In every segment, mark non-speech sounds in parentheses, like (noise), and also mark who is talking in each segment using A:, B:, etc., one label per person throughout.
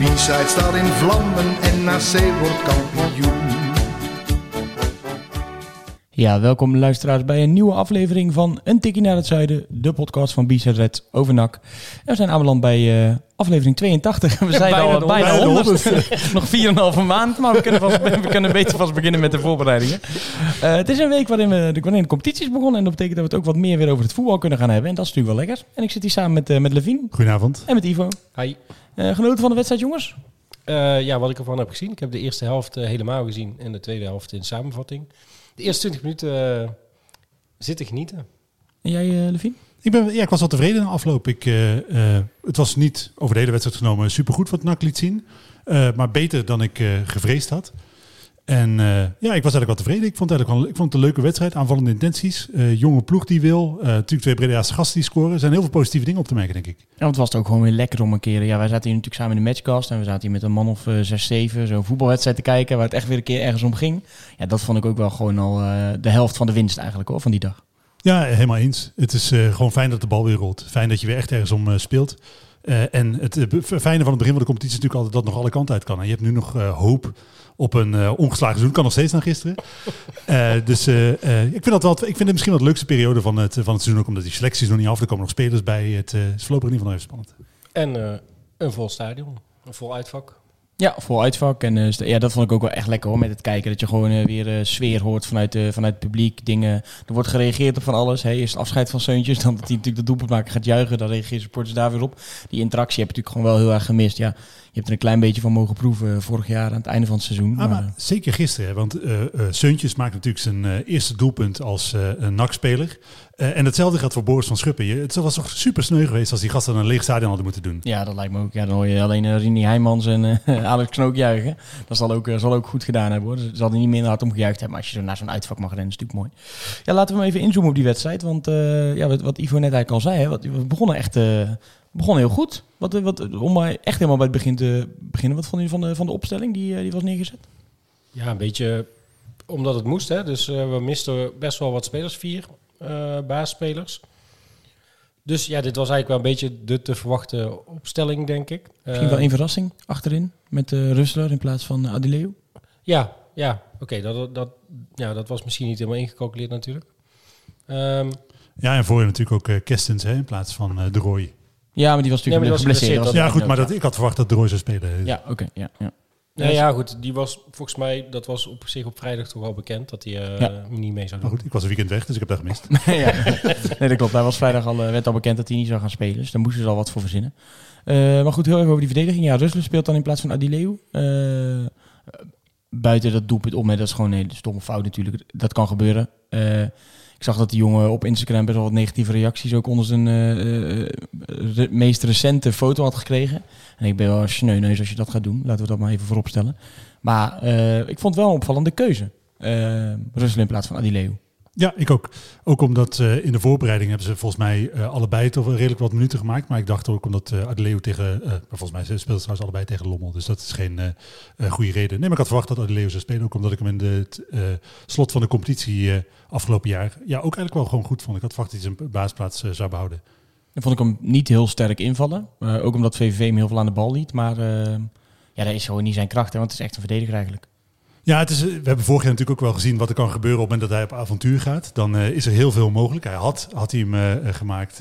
A: De B-side staat in vlammen en NAC wordt kampioen.
B: Ja, welkom luisteraars bij een nieuwe aflevering van Een Tikkie naar het Zuiden, de podcast van BZ Red over NAC. En we zijn aanbeland bij eh, aflevering 82. (laughs) We zijn
C: bijna
B: al
C: de
B: bijna
C: honderd.
B: 100. (laughs) Nog 4,5 maand, maar we kunnen, vast, (laughs) we kunnen beter vast beginnen met de voorbereidingen. Eh, het is een week waarin, we, de, waarin de competitie is begonnen en dat betekent dat we het ook wat meer weer over het voetbal kunnen gaan hebben. En dat is natuurlijk wel lekker. En ik zit hier samen met, eh met Levine
D: Goedenavond.
B: en met Ivo.
C: Hi.
B: Eh, genoten van de wedstrijd, jongens?
C: Eh, ja, wat ik ervan heb gezien. Ik heb de eerste helft eh, helemaal gezien en de tweede helft in samenvatting. De eerste 20 minuten zitten genieten.
B: En jij, eh Levine?
D: Ik, ben, ja, ik was wel tevreden na afloop. Ik, eh, eh, het was niet over de hele wedstrijd genomen supergoed wat NAC liet zien. Eh, maar beter dan ik eh, gevreesd had. En eh, ja, ik was eigenlijk wel tevreden. Ik vond het eigenlijk wel, ik vond het een leuke wedstrijd. Aanvallende intenties. Eh, jonge ploeg die wil. Eh, natuurlijk twee Breda's gasten die scoren. Er zijn heel veel positieve dingen op te merken, denk ik.
B: Ja, want het was het ook gewoon weer lekker om een keer. Ja, wij zaten hier natuurlijk samen in de matchcast. En we zaten hier met een man of zes, zeven zo'n voetbalwedstrijd te kijken. Waar het echt weer een keer ergens om ging. Ja, dat vond ik ook wel gewoon al de helft van de winst eigenlijk hoor, van die dag.
D: Ja, helemaal eens. Het is gewoon fijn dat de bal weer rolt. Fijn dat je weer echt ergens om speelt. En het fijne van het begin van de competitie is natuurlijk altijd dat het nog alle kanten uit kan. En je hebt nu nog hoop op een eh, ongeslagen seizoen. Kan nog steeds na gisteren. (laughs) Eh, dus eh, ik, vind dat wel, ik vind het misschien wel de leukste periode van het, van het seizoen. Ook omdat die selecties nog niet af. Er komen nog spelers bij. Het eh, is voorlopig in ieder geval even spannend.
C: En eh, een vol stadion. Een vol uitvak.
B: Ja, vol uitvak. En eh, ja, dat vond ik ook wel echt lekker hoor, met het kijken. Dat je gewoon weer sfeer hoort vanuit, eh, vanuit het publiek. Dingen, er wordt gereageerd op van alles. Hey, eerst het afscheid van Seuntjes, (laughs) dan dat hij natuurlijk de doelpunt maken gaat juichen. Dan reageren supporters daar weer op. Die interactie heb je natuurlijk gewoon wel heel erg gemist. Ja, hebt er een klein beetje van mogen proeven eh, vorig jaar aan het einde van het seizoen.
D: Ah,
B: maar,
D: maar
B: eh,
D: zeker gisteren, want eh eh, Seuntjes maakt natuurlijk zijn eerste doelpunt als een NAC-speler. En hetzelfde geldt voor Boris van Schuppen. Je, het was toch super sneu geweest als die gasten een leeg stadion hadden moeten doen.
B: ja, dat lijkt me ook. Ja, dan hoor je alleen uh, Rini Heijmans en (laughs) Alex Knook juichen. Dat zal ook, zal ook goed gedaan hebben hoor. Ze hadden niet minder hard om gejuicht hebben. Maar als je zo naar zo'n uitvak mag rennen, is natuurlijk mooi. Ja, laten we hem even inzoomen op die wedstrijd. Want ja, wat, wat Ivo net eigenlijk al zei, hè, wat, we begonnen echt begonnen heel goed. Wat, wat, om maar echt helemaal bij het begin te beginnen. Wat vond je van de, van de opstelling die, eh, die was neergezet?
C: Ja, een beetje omdat het moest. Hè. Dus eh, we misten best wel wat spelers. Vier eh baasspelers. Dus ja, dit was eigenlijk wel een beetje de te verwachten opstelling, denk ik.
B: Misschien wel één verrassing achterin met uh, Rustler in plaats van uh.
C: Ja, ja. oké. dat, dat, ja, dat was misschien niet helemaal ingecalculeerd natuurlijk. Ehm,
D: Ja, en voor je natuurlijk ook Kestens hè, in plaats van De Roy.
B: Ja, maar die was natuurlijk
C: Ja, maar was
B: geblesseerd.
D: Ja, goed, maar dat, ik had verwacht dat Roy zou spelen.
B: Ja, oké. ja, ja.
C: nou ja, goed. Die was volgens mij, dat was op zich op vrijdag toch wel bekend dat hij eh,
B: Ja.
C: niet mee zou
D: Maar
C: doen.
D: goed, ik was een weekend weg, dus ik heb dat gemist. (laughs)
B: ja. Nee, dat klopt. Hij was vrijdag al, eh, werd al bekend dat hij niet zou gaan spelen. Dus daar moesten ze al wat voor verzinnen. Eh, maar goed, heel even over die verdediging. Ja, Rustler speelt dan in plaats van Adileu. Eh, buiten dat doelpunt om, hè, dat is gewoon een hele stomme fout natuurlijk. Dat kan gebeuren. Ik zag dat die jongen op Instagram best wel wat negatieve reacties ook onder zijn eh, eh, meest recente foto had gekregen. En ik ben wel sneuneus als je dat gaat doen. Laten we dat maar even voorop stellen. Maar eh, ik vond wel een opvallende keuze. Rustler in plaats van Adileu.
D: Ja, ik ook. Ook omdat eh, in de voorbereiding hebben ze volgens mij eh, allebei toch redelijk wat minuten gemaakt. Maar ik dacht ook omdat uh, Adeleu tegen, uh, maar volgens mij speelden ze trouwens allebei tegen Lommel. Dus dat is geen goede reden. Nee, maar ik had verwacht dat Adeleu zou spelen. Ook omdat ik hem in de, het slot van de competitie afgelopen jaar ja, ook eigenlijk wel gewoon goed vond. Ik had verwacht dat hij zijn baasplaats zou behouden.
B: Dan vond ik hem niet heel sterk invallen. Ook omdat VVV hem heel veel aan de bal liet. Maar ja, dat is gewoon niet zijn kracht. Hè, want het is echt een verdediger eigenlijk.
D: Ja, het is, we hebben vorig jaar natuurlijk ook wel gezien wat er kan gebeuren op het moment dat hij op avontuur gaat. Dan uh, is er heel veel mogelijk. Hij had, had hij hem uh, gemaakt,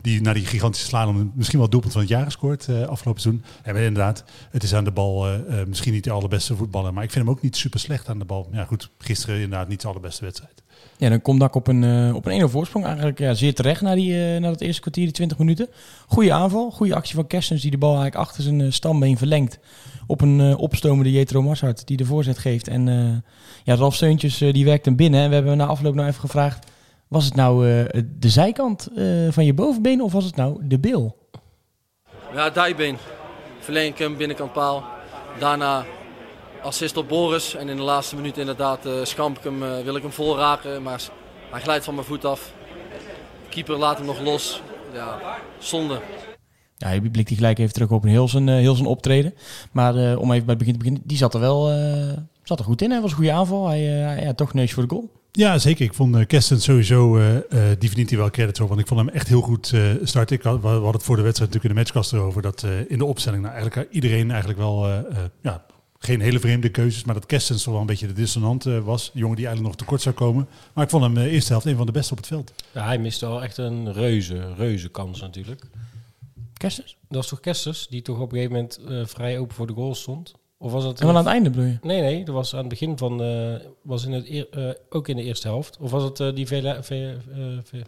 D: die, na die gigantische slalom misschien wel doelpunt van het jaar gescoord afgelopen seizoen. En inderdaad, het is aan de bal misschien niet de allerbeste voetballer, maar ik vind hem ook niet super slecht aan de bal. Ja goed, gisteren inderdaad niet de allerbeste wedstrijd.
B: Ja, dan komt Dak op een, uh, op een 1-0 voorsprong. Eigenlijk ja, zeer terecht na, die, uh, dat eerste kwartier, die 20 minuten. Goede aanval, goede actie van Kerstens die de bal eigenlijk achter zijn uh, stambeen verlengt. Op een opstomende Jetro Massart die de voorzet geeft. En ja, Ralf Steuntjes die werkt hem binnen. En we hebben na afloop nou even gevraagd... was het nou de zijkant van je bovenbeen of was het nou de bil?
E: Ja, dijbeen. Verlenging binnenkant paal. Daarna assist op Boris. En in de laatste minuut inderdaad uh, schamp ik hem, uh, wil ik hem vol raken. Maar hij glijdt van mijn voet af. keeper laat hem nog los. Ja, zonde.
B: Ja, je blikt die gelijk even terug op een heel zijn, heel zijn optreden. Maar om even bij het begin te beginnen, die zat er wel zat er goed in. Hij was een goede aanval. Hij, hij had toch neus voor de goal.
D: Ja, zeker. Ik vond uh, Kesten sowieso, uh, uh, die verdient hij wel credits over. Want ik vond hem echt heel goed starten. Ik had, we hadden het voor de wedstrijd natuurlijk in de matchkast erover. Dat in de opstelling nou, eigenlijk iedereen eigenlijk wel, ja, geen hele vreemde keuzes. Maar dat Kestens toch wel een beetje de dissonant was. De jongen die eigenlijk nog tekort zou komen. Maar ik vond hem de eerste helft een van de beste op het veld.
C: Ja, hij miste wel echt een reuze, reuze kans natuurlijk.
B: Kestens?
C: Dat was toch Kestens, die toch op een gegeven moment vrij open voor de goal stond. Of was het?
B: En aan het einde bedoel je?
C: Nee, nee, dat was aan het begin van, uh, was in het eer, uh, ook in de eerste helft. Of was het uh, die Vela, ve, ve,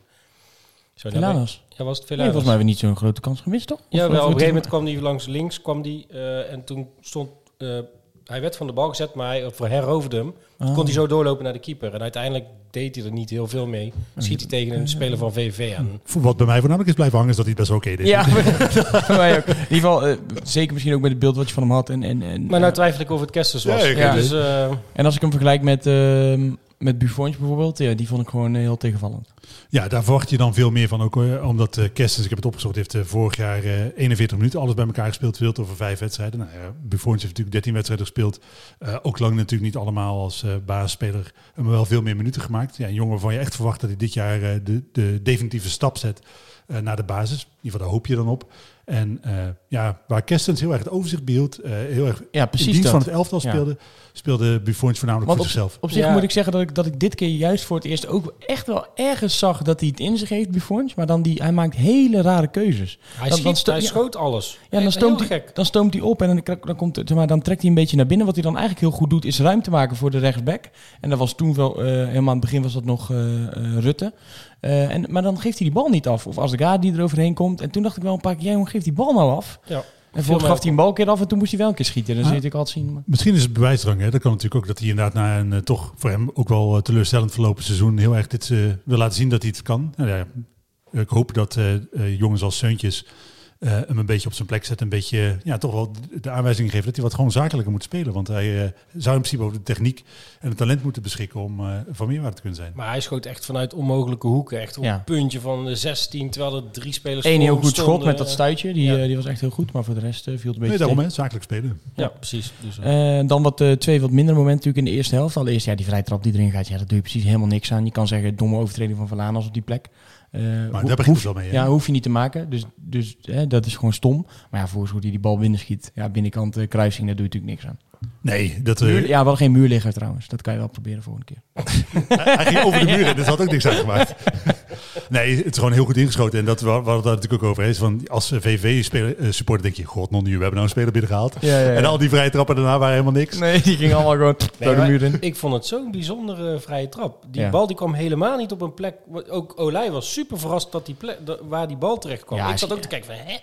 B: Sorry, Velanas?
C: Ja, was het Velanas?
B: Nee, volgens mij hebben we niet zo'n grote kans gemist, toch?
C: Ja, wel, op een gegeven moment kwam hij langs links, kwam die en toen stond hij werd van de bal gezet, maar hij heroverde hem. Toen kon hij zo doorlopen naar de keeper. En uiteindelijk deed hij er niet heel veel mee. Schiet hij tegen een speler van VVV aan.
D: Wat bij mij voornamelijk is blijven hangen, is dat hij best oké deed.
B: Ja, (laughs) (laughs) voor mij ook. In ieder geval, uh, zeker misschien ook met het beeld wat je van hem had. En, en, en,
C: maar nou twijfel ik of het Kesters was. Ja, ja. Dus, uh,
B: en als ik hem vergelijk met... Uh, met Buffons bijvoorbeeld, ja, die vond ik gewoon heel tegenvallend.
D: Ja, daar verwacht je dan veel meer van. Ook omdat uh, Kerstens, ik heb het opgezocht, heeft uh, vorig jaar uh, 41 minuten alles bij elkaar gespeeld. Speelt over vijf wedstrijden. Nou, ja, Buffons heeft natuurlijk 13 wedstrijden gespeeld. ook lang natuurlijk niet allemaal als basisspeler. Maar wel veel meer minuten gemaakt. Ja, een jongen waarvan je echt verwacht dat hij dit jaar de, de definitieve stap zet naar de basis. In ieder geval, daar hoop je dan op. En uh, ja, waar Kerstens heel erg het overzicht behield, uh, heel erg
B: ja, precies
D: in dienst
B: dat.
D: van het elftal speelde, ja. speelde Buffons voornamelijk
B: Want
D: voor
B: op,
D: zichzelf.
B: Op zich ja. moet ik zeggen dat ik, dat ik dit keer juist voor het eerst ook echt wel ergens zag dat hij het in zich heeft, Buffons. Maar dan die, hij maakt hele rare keuzes.
C: Hij,
B: dan,
C: schiet, dan hij schoot alles.
B: Ja, dan stoomt, hij, dan stoomt hij op en dan, dan, komt, zeg maar, dan trekt hij een beetje naar binnen. Wat hij dan eigenlijk heel goed doet, is ruimte maken voor de rechtsback. En dat was toen wel, uh, helemaal aan het begin was dat nog Rutte. Uh, en, maar dan geeft hij die bal niet af. Of als de gaar die er overheen komt. En toen dacht ik wel een paar keer, jij jongen, geef die bal nou af.
C: Ja.
B: En volgens gaf hij een bal een keer af en toen moest hij wel een keer schieten. Dat ah, zit ik altijd zien. Maar.
D: Misschien is het bewijsdrang. Hè? Dat kan natuurlijk ook dat hij inderdaad na een uh, toch voor hem ook wel uh, teleurstellend verlopen seizoen heel erg dit wil laten zien dat hij het kan. Nou, ja, ik hoop dat jongens als Seuntjes hem een beetje op zijn plek zetten. Een beetje, ja, toch wel de aanwijzing geven dat hij wat gewoon zakelijker moet spelen. Want hij uh, zou in principe over de techniek en het talent moeten beschikken om uh, van meerwaarde te kunnen zijn.
C: Maar hij schoot echt vanuit onmogelijke hoeken. Echt op ja. een puntje van de 16, terwijl er drie spelers
B: Eén heel goed schot met dat stuitje. Die, ja. die was echt heel goed. Maar voor de rest viel het een beetje
D: Nee, daarom hè, zakelijk spelen.
C: Ja, ja precies. Dus,
B: dan wat twee wat minder momenten natuurlijk in de eerste helft. Allereerst ja, die vrije trap die erin gaat. Ja, dat doe je precies helemaal niks aan. Je kan zeggen domme overtreding van Verlaan als op die plek.
D: Uh, maar daar begint het wel mee. Hè?
B: Ja, hoef je niet te maken. Dus, dus hè, dat is gewoon stom. Maar ja, volgens hoe hij die bal binnen schiet. Ja, binnenkant uh, kruising, daar doe je natuurlijk niks aan.
D: Nee, dat...
B: Muur, ja, wel geen muurligger trouwens. Dat kan je wel proberen volgende keer.
D: hij ging over de muur en dat had ook niks uitgemaakt. nee, het is gewoon heel goed ingeschoten. En dat waar we het natuurlijk ook over is. Van als VV-supporter denk je, god, non nu, we hebben nou een speler binnengehaald. Ja, ja, ja. En al die vrije trappen daarna waren helemaal niks.
B: Nee, die ging allemaal gewoon (laughs) nee, door de muur in.
C: Ik vond het zo'n bijzondere vrije trap. Die bal die kwam helemaal niet op een plek. Ook Olij was super verrast dat die plek, waar die bal terecht kwam. ik zat ook te kijken van, hè?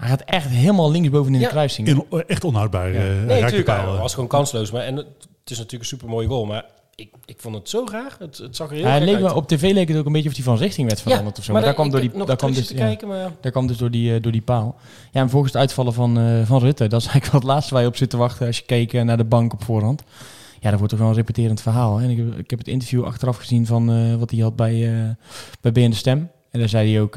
B: Hij gaat echt helemaal linksboven in de kruising.
D: In, echt onhoudbaar. Ja. Uh,
C: nee, natuurlijk. Hij was gewoon kansloos. Maar, en het is natuurlijk een super mooie goal. Maar ik, ik vond het zo graag. Het, het zag er heel
B: ja,
C: leek
B: uit. Op tv leek het ook een beetje of hij van richting werd veranderd ja, of zo. Maar, maar daar, kwam door die, daar kwam dus, ja,
C: kijken, maar...
B: daar kwam dus door die, uh, door die paal. Ja, en volgens het uitvallen van, uh, van Rutte, dat is eigenlijk wel het laatste waar je op zit te wachten als je keek naar de bank op voorhand. Ja, dat wordt toch wel een repeterend verhaal. Hè? En ik, heb, ik heb het interview achteraf gezien van uh, wat hij had bij, bij BN De Stem. En daar zei hij ook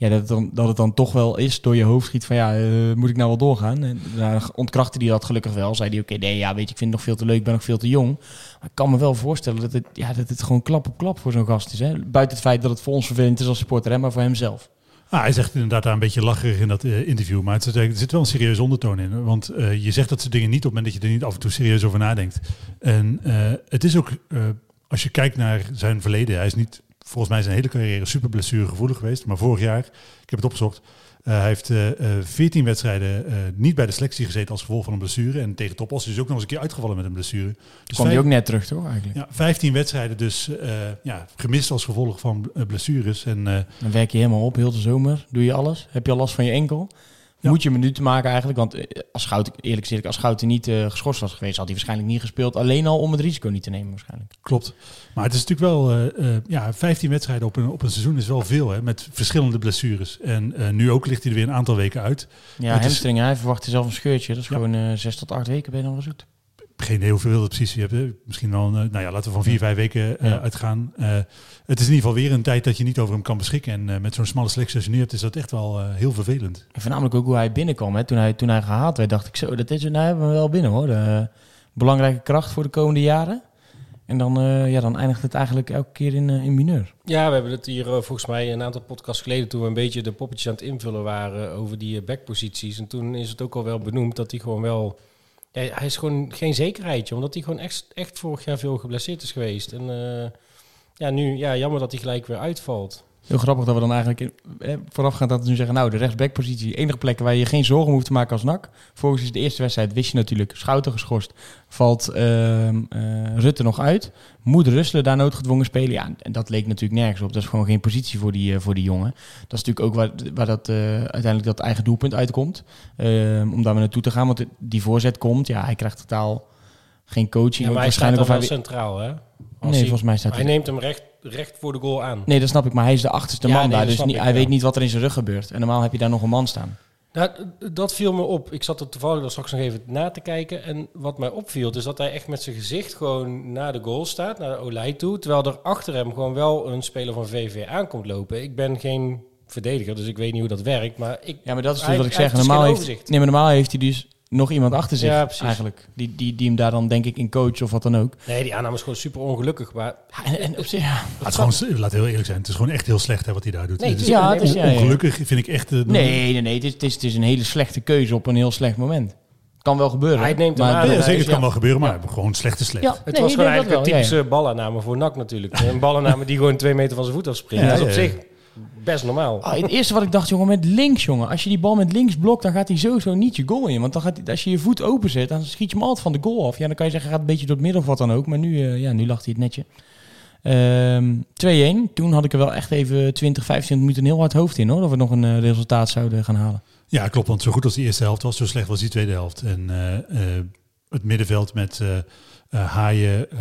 B: ja, dat, het dan, dat het dan toch wel is door je hoofd schiet van ja, uh, moet ik nou wel doorgaan? En daar ontkrachtte hij dat gelukkig wel. Zei hij oké, nee, ja, weet je, ik vind het nog veel te leuk, ik ben nog veel te jong. Maar ik kan me wel voorstellen dat het, ja, dat het gewoon klap op klap voor zo'n gast is. Hè? Buiten het feit dat het voor ons vervelend is als supporter, hè, maar voor hemzelf.
D: Ah, hij zegt inderdaad daar een beetje lacherig in dat uh, interview, maar het er zit wel een serieuze ondertoon in. Want uh, je zegt dat soort dingen niet op het moment dat je er niet af en toe serieus over nadenkt. En het is ook, als je kijkt naar zijn verleden, hij is niet volgens mij zijn hele carrière super blessuregevoelig geweest. Maar vorig jaar, ik heb het opgezocht, uh, hij heeft uh, 14 wedstrijden uh, niet bij de selectie gezeten als gevolg van een blessure. En tegen Topos is ook nog eens een keer uitgevallen met een blessure.
B: Dus kwam hij ook net terug, toch eigenlijk?
D: Ja, 15 wedstrijden dus ja, gemist als gevolg van blessures. En,
B: Dan werk je helemaal op, heel de zomer. Doe je alles? Heb je al last van je enkel? Ja. Moet je minuten maken eigenlijk. Want eh, als Schouten, eerlijk gezegd, als Schouten niet uh, geschorst was geweest, had hij waarschijnlijk niet gespeeld. Alleen al om het risico niet te nemen waarschijnlijk.
D: Klopt. Maar het is natuurlijk wel, uh, uh, ja, 15 wedstrijden op een, op een seizoen is wel veel, hè, met verschillende blessures. En nu ook ligt hij er weer een aantal weken uit.
B: Ja, hamstring, hij verwacht zelf een scheurtje. Dat is ja. gewoon 6 tot 8 weken ben je dan wel zoet.
D: Geen idee hoeveel het precies je hebt. hè. Misschien wel, een, eh, nou ja, laten we van vier, vijf weken eh,
B: Ja.
D: uitgaan. Eh, het is in ieder geval weer een tijd dat je niet over hem kan beschikken. En eh, met zo'n smalle selectie als je nu hebt, is dat echt wel eh, heel vervelend.
B: En voornamelijk ook hoe hij binnenkwam. Hè. Toen, hij, toen hij gehaald werd, dacht ik zo, dat is, nou hebben we wel binnen hoor. De, eh, belangrijke kracht voor de komende jaren. En dan, eh, ja, dan eindigt het eigenlijk elke keer in, eh, in mineur.
C: Ja, we hebben het hier eh, volgens mij een aantal podcasts geleden... toen we een beetje de poppetjes aan het invullen waren over die eh, backposities. En toen is het ook al wel benoemd dat hij gewoon wel... Hij is gewoon geen zekerheidje, omdat hij gewoon echt, echt vorig jaar veel geblesseerd is geweest. En eh, ja, nu, ja, jammer dat hij gelijk weer uitvalt.
B: Heel grappig dat we dan eigenlijk in, eh, voorafgaand dat we nu zeggen, nou, de rechtsbackpositie, enige plek waar je geen zorgen hoeft te maken als NAC. Volgens is de eerste wedstrijd, wist je natuurlijk, Schouten geschorst, valt ehm, eh, Rutte nog uit. Moet Russelen daar noodgedwongen spelen? Ja, en dat leek natuurlijk nergens op. Dat is gewoon geen positie voor die, eh, voor die jongen. Dat is natuurlijk ook waar, waar dat, eh, uiteindelijk dat eigen doelpunt uitkomt. Ehm, om daar maar naartoe te gaan, want die voorzet komt. Ja, hij krijgt totaal geen coaching.
C: Ja, maar hij staat
B: waarschijnlijk of hij...
C: centraal, hè? Als
B: Nee,
C: hij,
B: volgens mij staat
C: hij
B: hij...
C: neemt hem recht, recht voor de goal aan.
B: Nee, dat snap ik, maar hij is de achterste
C: Ja,
B: man
C: nee,
B: daar. Dus niet,
C: ik,
B: hij
C: ja.
B: weet niet wat er in zijn rug gebeurt. En normaal heb je daar nog een man staan.
C: Nou, dat viel me op. Ik zat er toevallig dan straks nog even na te kijken. En wat mij opviel, is dat hij echt met zijn gezicht gewoon naar de goal staat, naar de Olij toe. Terwijl er achter hem gewoon wel een speler van VV aankomt lopen. Ik ben geen verdediger, dus ik weet niet hoe dat werkt. Maar ik,
B: Ja, maar dat is dus wat ik zeg.
C: dus
B: Normaal heeft, nee, maar normaal heeft hij dus nog iemand achter zich
C: Ja, precies.
B: eigenlijk. Die, die, die hem daar dan denk ik in coach of wat dan ook.
C: nee, die aanname is gewoon super ongelukkig. Maar
B: Ja, en, en op zich, ja.
D: Het is gewoon, laat heel eerlijk zijn, het is gewoon echt heel slecht hè, wat hij daar doet.
C: Nee,
D: Het is
B: ja, het is, ja, ja.
D: ongelukkig vind ik echt... eh,
B: Nee, nee, nee. Het is, het, is, het is een hele slechte keuze op een heel slecht moment. Kan wel gebeuren.
C: Hij neemt
B: maar
C: aan.
D: Ja,
C: Ja,
D: zeker, het kan
C: ja.
D: wel gebeuren, maar gewoon slecht is slecht.
B: Ja,
C: het
B: nee,
C: was gewoon eigenlijk een typische
B: ja.
C: ballenname voor NAC natuurlijk. (laughs) Een ballenname die gewoon twee meter van zijn voet afspringt.
D: Ja,
C: dat is op
D: ja.
C: zich best normaal.
B: Ah, het eerste wat ik dacht, jongen, met links, jongen. Als je die bal met links blokt, dan gaat hij sowieso niet je goal in. Want dan gaat hij, als je je voet open zet, dan schiet je hem altijd van de goal af. Ja, dan kan je zeggen, gaat een beetje door het midden of wat dan ook. Maar nu, eh, ja, nu lag hij het netje. Ehm 2-1. Toen had ik er wel echt even 20, 25 minuten een heel hard hoofd in, hoor. Dat we nog een eh, resultaat zouden gaan halen.
D: Ja, klopt. Want zo goed als die eerste helft was, zo slecht was die tweede helft. En eh, eh, het middenveld met eh eh, Haaien, eh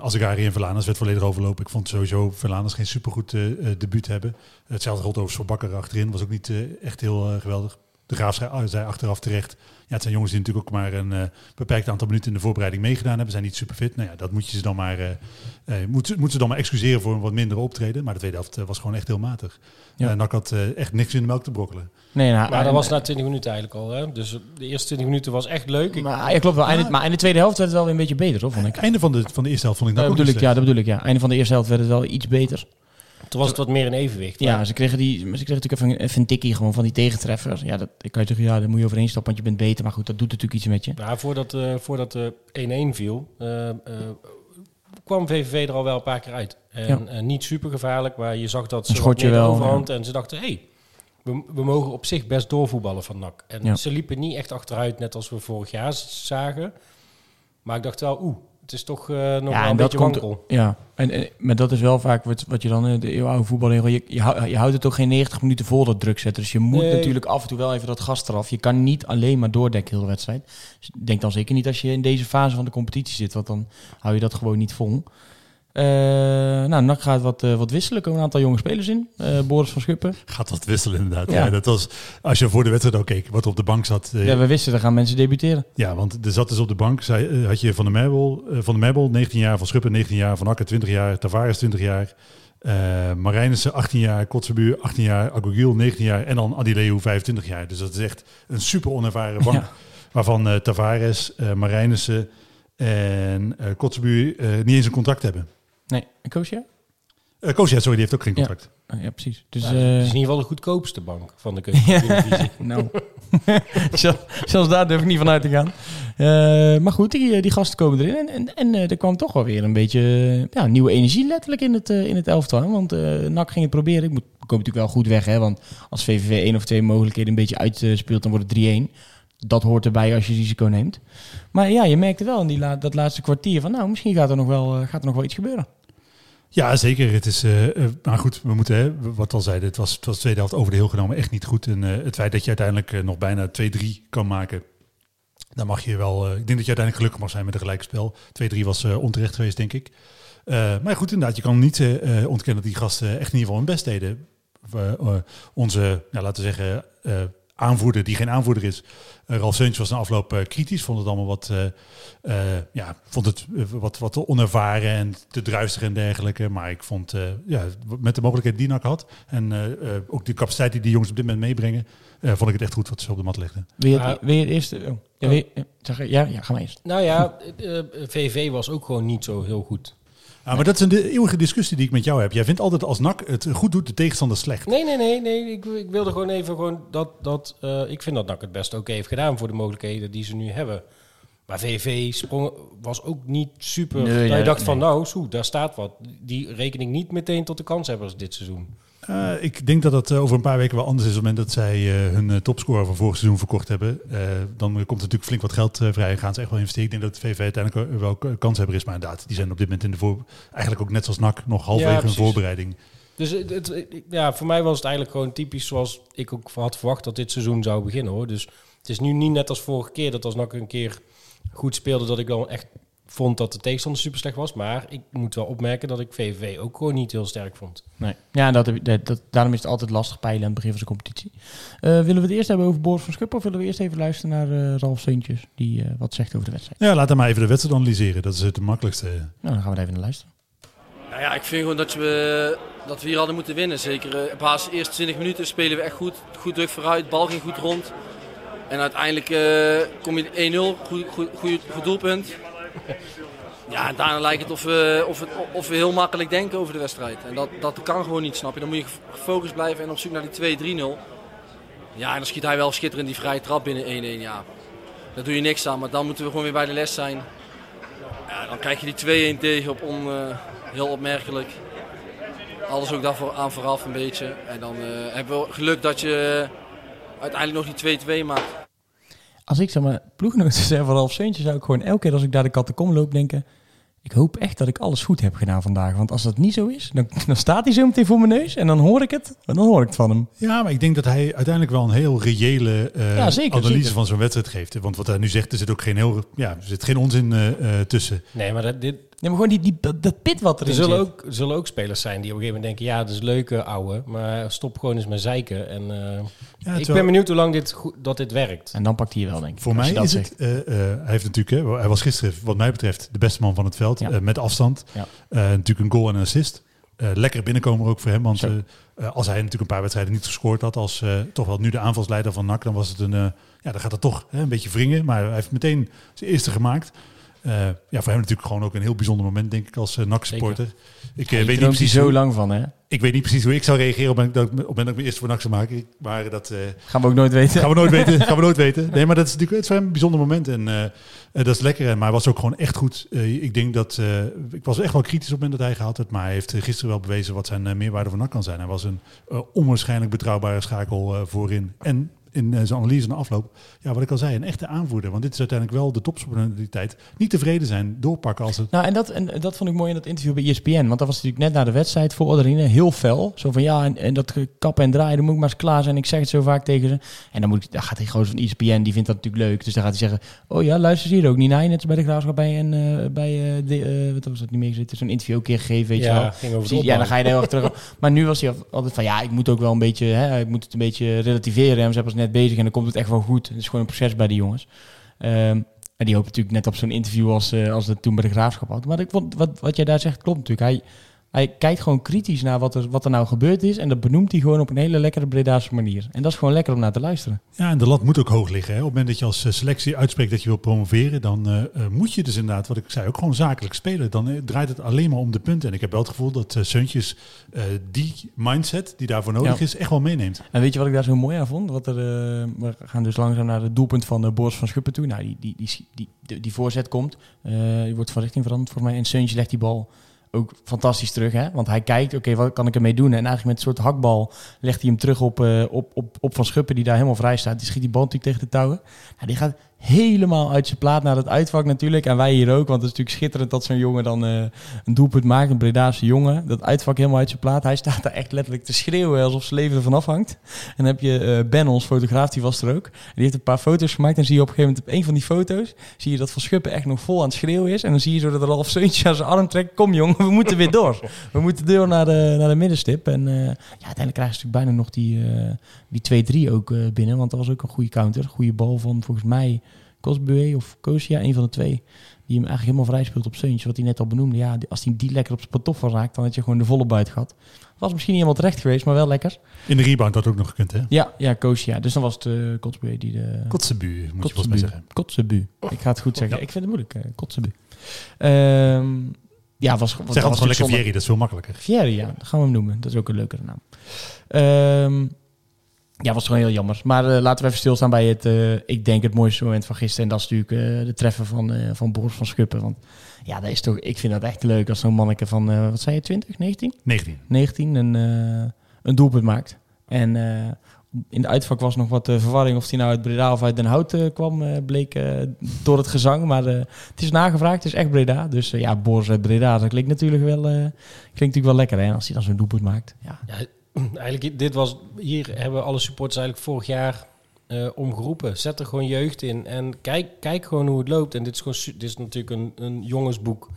D: Azegari en Verlaners werd volledig overlopen. Ik vond sowieso Verlaners geen supergoed eh eh, debuut hebben. Hetzelfde geldt overigens voor Bakker achterin. Was ook niet eh, echt heel eh, geweldig. De Graaf zei, zei achteraf terecht. Ja, het zijn jongens die natuurlijk ook maar een eh, beperkt aantal minuten in de voorbereiding meegedaan hebben. Zijn niet super fit. Nou ja, dat moet je ze dan maar, eh eh, moet, moet ze dan maar excuseren voor een wat mindere optreden. Maar de tweede helft was gewoon echt heel matig.
B: Ja.
D: En Nak had echt niks in de melk te brokkelen.
B: Nee, nou,
C: Maar dat was na 20 minuten eigenlijk al. Hè? Dus de eerste 20 minuten was echt leuk. Ik-
B: Maar, ja, klopt wel. Einde- maar in de tweede helft werd het wel weer een beetje beter, hoor, vond ik.
D: Einde van de, van de eerste helft vond ik
B: Dat
D: nou ook
B: bedoel ik, ja, dat bedoel ik, ja. Einde van de eerste helft werd het wel iets beter.
C: Toen was het wat meer in evenwicht.
B: Ja, ze kregen, die, ze kregen natuurlijk even, een- even een tikkie gewoon van die tegentreffer. Ja, dat, ik kan je zeggen, ja, daar moet je overheen stappen, want je bent beter. Maar goed, dat doet natuurlijk iets met je.
C: Nou, voordat, eh voordat de 1-1 viel, eh, eh, kwam VVV er al wel een paar keer uit. En
B: Ja.
C: eh, niet super gevaarlijk, maar je zag dat ze
B: schotje wel,
C: overhand. En ze dachten, hé, hey, we, we mogen op zich best doorvoetballen van NAC. En
B: Ja.
C: ze liepen niet echt achteruit, net als we vorig jaar zagen. Maar ik dacht wel, oeh, het is toch eh, nog
B: Ja,
C: een
B: en
C: beetje
B: komt,
C: wankel.
B: ja. En, en, maar dat is wel vaak wat, wat je dan in de eeuwenoude voetbal... Je, je, je houdt het ook geen 90 minuten vol, dat druk zetten. Dus je moet
C: Nee.
B: natuurlijk af en toe wel even dat gas eraf. Je kan niet alleen maar doordekken heel de wedstrijd. Dus denk dan zeker niet als je in deze fase van de competitie zit. Want dan hou je dat gewoon niet vol. Eh nou, NAC gaat wat, eh, wat wisselen. Er komen een aantal jonge spelers in. Eh, Boris van Schuppen.
D: Gaat wat wisselen inderdaad.
B: Ja.
D: Ja. dat was, als je voor de wedstrijd ook keek, wat op de bank zat.
B: Ja, we wisten, er gaan mensen debuteren.
D: Ja, want er zat dus op de bank, zei, had je Van de Merbel, eh, van de Merbel 19 jaar, Van Schuppen 19 jaar, Van Akker 20 jaar, Tavares 20 jaar, eh Marijnissen 18 jaar, Kotzebuur 18 jaar, Agogiel 19 jaar en dan Adileu 25 jaar. Dus dat is echt een super onervaren bank,
B: Ja.
D: waarvan Tavares, eh Marijnissen en Kotzebuur eh, niet eens een contract hebben.
B: Nee, en Koos, ja?
D: Eh Koos, ja, sorry, die heeft ook geen
B: Ja.
D: contract.
B: Ah, ja, precies. Dus,
C: Ja,
B: eh,
C: het is in ieder geval de goedkoopste bank van de (laughs) keukendivisie. (laughs)
B: Nou, (laughs) Zel- zelfs daar durf ik niet van uit te gaan. Eh, maar goed, die, eh, die gasten komen erin. En, en, en eh, er kwam toch wel weer een beetje eh, ja, nieuwe energie letterlijk in het, eh, in het elftal. hè. Want eh NAC ging het proberen. Ik moet, komen natuurlijk wel goed weg. Hè, want als VVV één of twee mogelijkheden een beetje uitspeelt, dan wordt het 3-1. Dat hoort erbij als je risico neemt. Maar ja, je merkte wel in die dat laatste kwartier van... nou, misschien gaat er nog wel, eh, gaat er nog wel iets gebeuren.
D: Ja, zeker. Het is, eh, maar goed, we moeten, hè, wat al zeiden, het was, het was de tweede helft over de heel genomen echt niet goed. En het feit dat je uiteindelijk nog bijna 2-3 kan maken, dan mag je wel, ik denk dat je uiteindelijk gelukkig mag zijn met een gelijkspel. 2-3 was onterecht geweest, denk ik. Maar goed, inderdaad, je kan niet ontkennen dat die gasten echt in ieder geval hun best deden. Onze, laten we zeggen, aanvoerder die geen aanvoerder is. Uh, Ralf Seuntjes was na afloop uh, kritisch, vond het allemaal wat, uh, ja, vond het wat, wat te onervaren en te druistig en dergelijke. Maar ik vond, ja, met de mogelijkheid die NAC had en ook de capaciteit die die jongens op dit moment meebrengen, vond ik het echt goed wat ze op de mat legden.
B: Wil je, het, wil je het eerst... Oh, ja, je, zeg, ja, ja, ga maar eerst.
C: Nou ja, VV was ook gewoon niet zo heel goed.
D: Ah, maar dat is een eeuwige discussie die ik met jou heb. Jij vindt altijd als NAC het goed doet, de tegenstander slecht.
C: Nee, nee, nee. nee. Ik, ik wilde gewoon even gewoon dat... dat uh, ik vind dat NAC het best oké heeft gedaan voor de mogelijkheden die ze nu hebben. Maar VV sprong, was ook niet super... Nee, je dacht van, nou, zo, daar staat wat. Die reken ik niet meteen tot de kanshebbers dit seizoen.
D: Uh, ik denk dat dat uh, over een paar weken wel anders is. Op het moment dat zij uh, hun topscorer van vorig seizoen verkocht hebben. dan komt er natuurlijk flink wat geld vrij en gaan ze echt wel investeren. Ik denk dat de VV uiteindelijk wel kanshebber is. Maar inderdaad, die zijn op dit moment in de voor... Eigenlijk ook net zoals NAC nog halverwege ja, hun voorbereiding.
C: Dus het, het, ja, voor mij was het eigenlijk gewoon typisch zoals ik ook had verwacht dat dit seizoen zou beginnen. hoor. Dus het is nu niet net als vorige keer dat als NAC een keer goed speelde... dat ik dan echt vond dat de tegenstander super slecht was. Maar ik moet wel opmerken dat ik VVV ook gewoon niet heel sterk vond.
B: Nee. Ja, dat, dat, dat, daarom is het altijd lastig peilen aan het begin van de competitie. Uh, willen we het eerst hebben over Boris van Schuppen of willen we eerst even luisteren naar uh, Ralf Seuntjes, die uh, wat zegt over de wedstrijd?
D: Ja, laten we maar even de wedstrijd analyseren. Dat is het makkelijkste.
B: Nou, dan gaan we even naar luisteren.
E: Nou ja, ik vind gewoon dat we, dat we hier hadden moeten winnen. Zeker op basis de eerste 20 minuten spelen we echt goed. Goed druk vooruit, bal ging goed rond. En uiteindelijk kom je 1-0, goed, goed, goed, goed doelpunt. Ja, en daarna lijkt het of, we, of, het of we heel makkelijk denken over de wedstrijd. En dat, dat kan gewoon niet, snap je. Dan moet je gefocust blijven en op zoek naar die 2-3-0. Ja, en dan schiet hij wel schitterend die vrije trap binnen 1-1. Ja, daar doe je niks aan, maar dan moeten we gewoon weer bij de les zijn. Ja, dan krijg je die 2-1 tegen op on, uh, heel opmerkelijk. Alles ook daarvoor aan vooraf een beetje. En dan uh, hebben we geluk dat je uiteindelijk nog die 2-2 maakt.
B: Als ik zeg maar ploeggenoten zijn van Ralf Seuntje, zou ik gewoon elke keer als ik daar de kattenkom loop denken... Ik hoop echt dat ik alles goed heb gedaan vandaag. Want als dat niet zo is, dan, (laughs) dan staat hij zo meteen voor mijn neus. En dan hoor ik het. En dan hoor ik het van hem.
D: Ja, maar ik denk dat hij uiteindelijk wel een heel reële uh, ja, zeker, analyse zeker. van zo'n wedstrijd geeft. Want wat hij nu zegt, er zit ook geen, heel, ja, er zit geen onzin uh, uh, tussen.
C: Nee, maar dat, dit,
B: Nee, maar gewoon die, die, dat, dat pit wat er
C: er zullen Ook, er zullen ook spelers zijn die op een gegeven moment denken... ja, dat is leuke ouwe, maar stop gewoon eens met zeiken. En, uh, ja, ik ben benieuwd hoe lang dit, dat dit werkt.
B: En dan pakt hij je wel, denk ik.
D: Voor mij is het... Uh, uh, hij, heeft natuurlijk, hè, hij was gisteren, wat mij betreft, de beste man van het veld. Ja. met afstand. Ja. natuurlijk een goal en een assist. lekker binnenkomen ook voor hem. Want als hij natuurlijk een paar wedstrijden niet gescoord had... als toch wel nu de aanvalsleider van NAC... dan was het een... ja, dan gaat het toch hè, een beetje wringen. Maar hij heeft meteen zijn eerste gemaakt... Uh, ja, voor hem natuurlijk gewoon ook een heel bijzonder moment, denk ik, als uh, NAC-supporter.
B: Ik uh, weet niet precies zo hoe, lang van, hè?
D: Ik weet niet precies hoe ik zou reageren op het moment dat ik mijn eerste voor NAC zou maken. Maar dat...
B: gaan we ook nooit weten.
D: Gaan we nooit weten. (laughs) gaan we nooit weten. Nee, maar dat is natuurlijk het is voor hem een bijzonder moment. En dat is lekker. Maar hij was ook gewoon echt goed. ik denk dat... ik was echt wel kritisch op het moment dat hij gehaald werd. Maar hij heeft gisteren wel bewezen wat zijn meerwaarde van NAC kan zijn. Hij was een onwaarschijnlijk betrouwbare schakel voorin. En in uh, zijn analyse na afloop, ja, wat ik al zei, een echte aanvoerder. Want dit is uiteindelijk wel de topsportaliteit. Niet tevreden zijn, doorpakken als het...
B: Nou, en dat, en dat vond ik mooi in dat interview bij ESPN. Want dat was natuurlijk net na de wedstrijd voor Oderine heel fel. Zo van, ja, en, en dat kappen en draaien, dan moet ik maar eens klaar zijn. Ik zeg het zo vaak tegen ze. En dan, moet ik, dan gaat hij gewoon van ESPN, die vindt dat natuurlijk leuk. Dus dan gaat hij zeggen, oh ja, luister hier ook niet naar. Net als bij de Graafschap bij, en, uh, bij uh, de, wat was dat niet meer gezeten? Zo'n interview ook keer gegeven, weet
C: ja,
B: je wel.
C: Ging over
B: ja, dan ga je er heel erg terug. Maar nu was hij altijd van, ja, ik moet ook wel een beetje, hè, ik moet het een beetje relativeren. En we zijn pas net bezig en dan komt het echt wel goed. Het is gewoon een proces bij die jongens. Um, en die hopen natuurlijk net op zo'n interview als, uh, als het toen bij de graafschap had. Maar ik vond, wat, wat jij daar zegt klopt natuurlijk. Hij, hij kijkt gewoon kritisch naar wat er, wat er nou gebeurd is. En dat benoemt hij gewoon op een hele lekkere Bredaanse manier. En dat is gewoon lekker om naar te luisteren.
D: Ja, en de lat moet ook hoog liggen. Hè. Op het moment dat je als eh, selectie uitspreekt dat je wil promoveren, dan uh, moet je dus inderdaad, wat ik zei, ook gewoon zakelijk spelen. Dan uh, draait het alleen maar om de punten. En ik heb wel het gevoel dat uh, Seuntjes die mindset die daarvoor nodig is, echt wel meeneemt.
B: En weet je wat ik daar zo mooi aan vond? Wat er, we gaan dus langzaam naar het doelpunt van de Boris van Schuppen toe. Nou, die, die, die, die, die, voorzet komt. die wordt van richting veranderd voor mij. En Seuntje legt die bal ook fantastisch terug. Hè? Want hij kijkt, oké, wat kan ik ermee doen? En eigenlijk met een soort hakbal legt hij hem terug op, uh, op, op, op Van Schuppen, die daar helemaal vrij staat. Die schiet die bal natuurlijk tegen de touwen. Nou, die gaat helemaal uit zijn plaat naar het uitvak natuurlijk. En wij hier ook, want het is natuurlijk schitterend dat zo'n jongen dan eh, een doelpunt maakt. Een Bredaanse jongen. Dat uitvak helemaal uit zijn plaat. Hij staat daar echt letterlijk te schreeuwen alsof zijn leven ervan afhangt. En dan heb je eh, Ben, ons fotograaf, die was er ook. Die heeft een paar foto's gemaakt. En zie je op een gegeven moment op een van die foto's... zie je dat Van Schuppen echt nog vol aan het schreeuwen is. En dan zie je zo dat half Seuntje aan zijn arm trekt. Kom jongen, we moeten weer door. We moeten door naar de, naar de middenstip. En eh, ja, uiteindelijk krijgen ze natuurlijk bijna nog die, die 2-3 ook binnen. Want dat was ook een goede counter. Goede bal van volgens mij Cosbue of Kosia, een van de twee. Die hem eigenlijk helemaal vrij speelt op Seuntje. Wat hij net al benoemde. Ja, als hij die lekker op zijn pantoffel raakt, dan had je gewoon de volle buit gehad. Was misschien niet helemaal terecht geweest, maar wel lekker.
D: In de rebound had ook nog gekund, hè?
B: Ja, ja Kosia. Dus dan was het uh, Kotsbue die de...
D: Kotzebu, moet je volgens mij zeggen.
B: Kotzebu. Ik ga het goed zeggen. Ik vind het moeilijk. Kotzebu. Ehm ja, was, was
D: Zeg anders gewoon lekker Vieri, dat is veel makkelijker.
B: Fieri, ja. Dat gaan we hem noemen. Dat is ook een leukere naam. Ehm, ja, was gewoon heel jammer. Maar eh, laten we even stilstaan bij het, eh, ik denk, het mooiste moment van gisteren. En dat is natuurlijk eh, de treffen van, eh van Boris van Schuppen. Want ja, dat is toch, ik vind dat echt leuk als zo'n manneke van, eh, wat zei je, 20, 19?
D: 19.
B: 19 een, eh, een doelpunt maakt. En eh, in de uitvak was nog wat verwarring of hij nou uit Breda of uit Den Hout kwam, bleek door het gezang. Maar eh, het is nagevraagd, het is echt Breda. Dus ja, Boris uit Breda, dat klinkt natuurlijk wel, eh, klinkt natuurlijk wel lekker hè, als hij dan zo'n doelpunt maakt. Ja.
C: Ja, (clears throat) eigenlijk, dit was, hier hebben alle supporters eigenlijk vorig jaar eh omgeroepen. Zet er gewoon jeugd in en kijk, kijk gewoon hoe het loopt. En dit is, gewoon, dit is natuurlijk een, een jongensboek,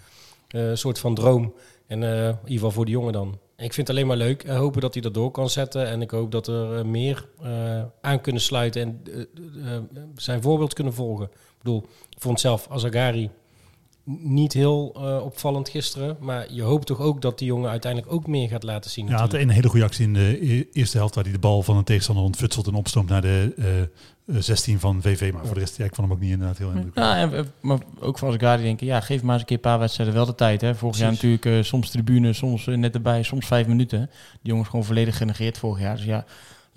C: eh, een soort van droom. En eh, in ieder geval voor de jongen dan. En ik vind het alleen maar leuk. en hopen dat hij dat door kan zetten. En ik hoop dat er eh, meer eh, aan kunnen sluiten en eh, eh, zijn voorbeeld kunnen volgen. Ik bedoel, ik vond zelf Azagari niet heel eh, opvallend gisteren. Maar je hoopt toch ook dat die jongen uiteindelijk ook meer gaat laten zien.
D: Ja, hij had
C: natuurlijk.
D: een hele goede actie in de e- eerste helft waar hij de bal van een tegenstander ontfutselt en opstoomt naar de eh, eh, 16 van VV. Maar voor de rest, ja, ik vond hem ook niet inderdaad heel indrukwekkend.
B: Ja, en, eh, maar ook voor Azagari denken, ja, geef maar eens een keer een paar wedstrijden wel de tijd. Hè. Vorig jaar natuurlijk eh, soms tribune, soms eh, net erbij, soms vijf minuten. Die jongens gewoon volledig genegeerd vorig jaar. Dus ja,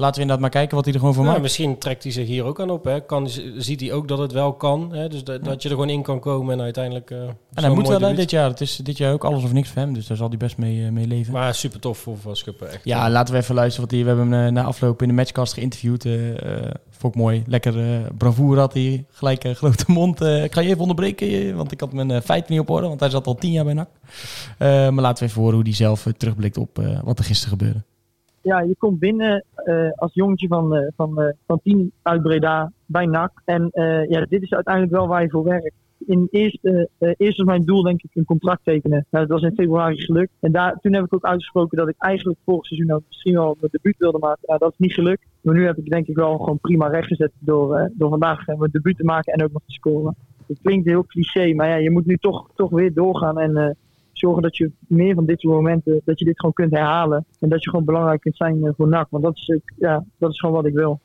B: laten we inderdaad maar kijken wat hij er gewoon van maakt.
C: misschien trekt hij zich hier ook aan op. Hè. Kan, ziet hij ook dat het wel kan. Hè. Dus dat, dat je er gewoon in kan komen en uiteindelijk... eh,
B: En hij moet wel hè, dit jaar. Het is dit jaar ook alles of niks voor hem. Dus daar zal hij best mee, eh, mee leven.
C: Maar super tof voor Van Schuppen. Echt.
B: Ja, laten we even luisteren. Wat hij, we hebben hem eh, na afloop in de matchcast geïnterviewd. eh eh, vond ik mooi. Lekker bravoer had hij. Gelijk een grote mond. Eh, ik ga je even onderbreken, want ik had mijn feiten niet op orde. Want hij zat al tien jaar bij NAC. Eh, maar laten we even horen hoe hij zelf terugblikt op eh, wat er gisteren gebeurde.
F: ja, je komt binnen als jongetje van, eh, van, eh, van tien uit Breda bij NAC. En eh, ja, dit is uiteindelijk wel waar je voor werkt. In eerste, eh, eerst was mijn doel denk ik een contract tekenen. Nou, dat was in februari gelukt. En daar, toen heb ik ook uitgesproken dat ik eigenlijk vorig seizoen ook misschien wel mijn debuut wilde maken. Nou, dat is niet gelukt. Maar nu heb ik denk ik wel gewoon prima rechtgezet door, eh, door vandaag eh, mijn debuut te maken en ook nog te scoren. Het klinkt heel cliché, maar ja, je moet nu toch, toch weer doorgaan en eh, zorgen dat je meer van dit soort momenten, dat je dit gewoon kunt herhalen. En dat je gewoon belangrijk kunt zijn eh, voor NAC. Want dat is, ja, dat is gewoon wat ik wil.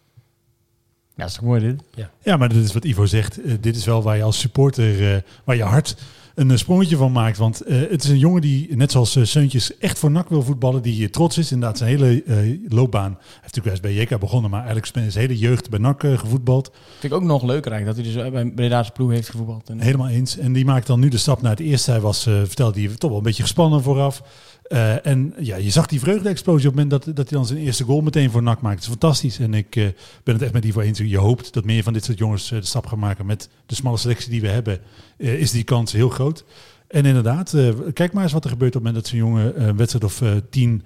B: Ja, dat is mooi dit?
D: Ja, maar dit is wat Ivo zegt. Eh, dit is wel waar je als supporter, eh, waar je hart een eh, sprongetje van maakt. Want eh, het is een jongen die, net zoals eh, Seuntjes, echt voor NAC wil voetballen. Die trots is. Inderdaad, zijn hele loopbaan. Hij heeft natuurlijk bij JK begonnen, maar eigenlijk zijn hele jeugd bij NAC eh, gevoetbald.
B: Vind ik ook nog leuker eigenlijk. Dat hij dus bij Breda's ploeg heeft gevoetbald. En,
D: Helemaal eens. En die maakt dan nu de stap naar het eerste. Hij was, vertelde hij, toch wel een beetje gespannen vooraf. Eh, en ja, je zag die vreugde-explosie op het moment dat, dat hij dan zijn eerste goal meteen voor NAC maakt. Het is fantastisch. En ik eh, ben het echt met Ivo eens. Je hoopt dat meer van dit soort jongens eh, de stap gaan maken. Met de smalle selectie die we hebben, is die kans heel groot. En inderdaad, kijk maar eens wat er gebeurt op het moment dat zo'n jongen een wedstrijd of tien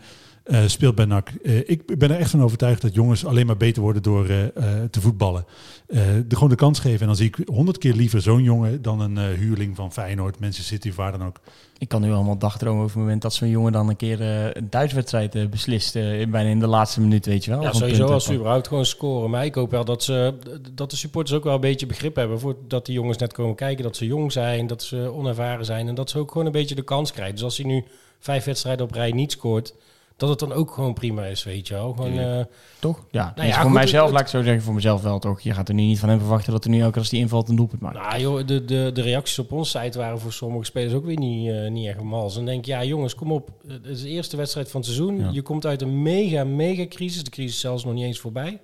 D: eh, speelt bij NAC. Eh, ik ben er echt van overtuigd dat jongens alleen maar beter worden door eh, eh, te voetballen. Eh, de, gewoon de kans geven. En dan zie ik honderd keer liever zo'n jongen dan een eh, huurling van Feyenoord, Manchester City of waar dan ook.
B: Ik kan nu allemaal dagdromen over het moment dat zo'n jongen dan een keer eh, een thuiswedstrijd beslist. eh, in- bijna in de laatste minuut, weet je wel.
C: Ja, sowieso als ze überhaupt gewoon scoren. Maar ik hoop wel dat, ze, dat de supporters ook wel een beetje begrip hebben. Voor dat die jongens net komen kijken. Dat ze jong zijn, dat ze onervaren zijn. En dat ze ook gewoon een beetje de kans krijgen. Dus als hij nu vijf wedstrijden op rij niet scoort. Dat het dan ook gewoon prima is, weet je wel. Gewoon, eh,
B: Toch? Ja,
C: Nou
B: dus
C: ja,
B: voor
C: goed,
B: mijzelf,
C: het-
B: laat ik zo zeggen, voor mezelf wel toch. Je gaat er nu niet van hem verwachten dat er nu elke keer als die invalt een doelpunt maakt.
C: nou joh, de, de, de reacties op onze site waren voor sommige spelers ook weer niet, eh, niet echt mals. En dan denk ja jongens, kom op. Het is de eerste wedstrijd van het seizoen.
B: Ja.
C: Je komt uit een mega, mega crisis. De crisis is zelfs nog niet eens voorbij.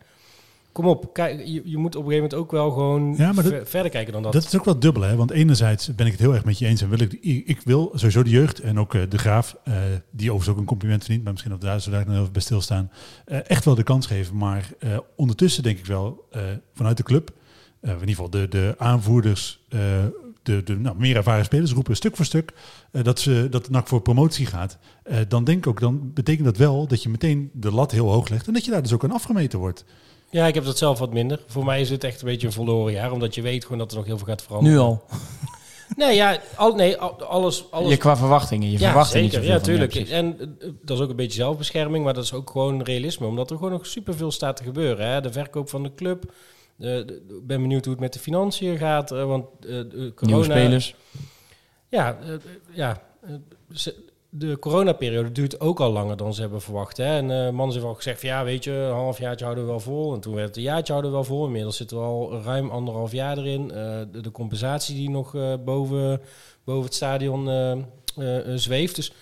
C: Kom op, kijk, je, je moet op een gegeven moment ook wel gewoon
D: Ja, maar dat-
C: ver- verder kijken dan dat.
D: Dat is ook wel dubbel, hè? Want enerzijds ben ik het heel erg met je eens en wil ik, ik wil sowieso de jeugd en ook eh, de graaf, eh, die overigens ook een compliment verdient, maar misschien dat we daar zo nog even bij stilstaan, eh, echt wel de kans geven. Maar ondertussen denk ik wel vanuit de club in ieder geval de, de aanvoerders, de, de nou, meer ervaren spelers roepen stuk voor stuk dat, ze, dat de NAC voor promotie gaat. Dan denk ik ook, dan betekent dat wel dat je meteen de lat heel hoog legt en dat je daar dus ook aan afgemeten wordt.
C: Ja, ik heb dat zelf wat minder. Voor mij is het echt een beetje een verloren jaar, omdat je weet gewoon dat er nog heel veel gaat veranderen.
B: Nu al.
C: Nee, ja, al, nee, al- alles, alles
B: Je qua verwachtingen. Je
C: ja,
B: er
C: zeker. Ja,
B: van.
C: tuurlijk. en eh, dat is ook een beetje zelfbescherming, maar dat is ook gewoon realisme. Omdat er gewoon nog superveel staat te gebeuren. Hè? De verkoop van de club. Ik ben benieuwd hoe het met de financiën gaat. eh, want corona...
B: Nieuwe spelers.
C: Ja, ja ze- de coronaperiode duurt ook al langer dan ze hebben verwacht. Hè? En eh man heeft al gezegd van ja, weet je, een half jaartje houden we wel vol. En toen werd het een jaartje houden we wel vol. Inmiddels zitten we al ruim anderhalf jaar erin. Eh, de, de compensatie die nog eh, boven, boven het stadion eh, zweeft. Dus
D: Oh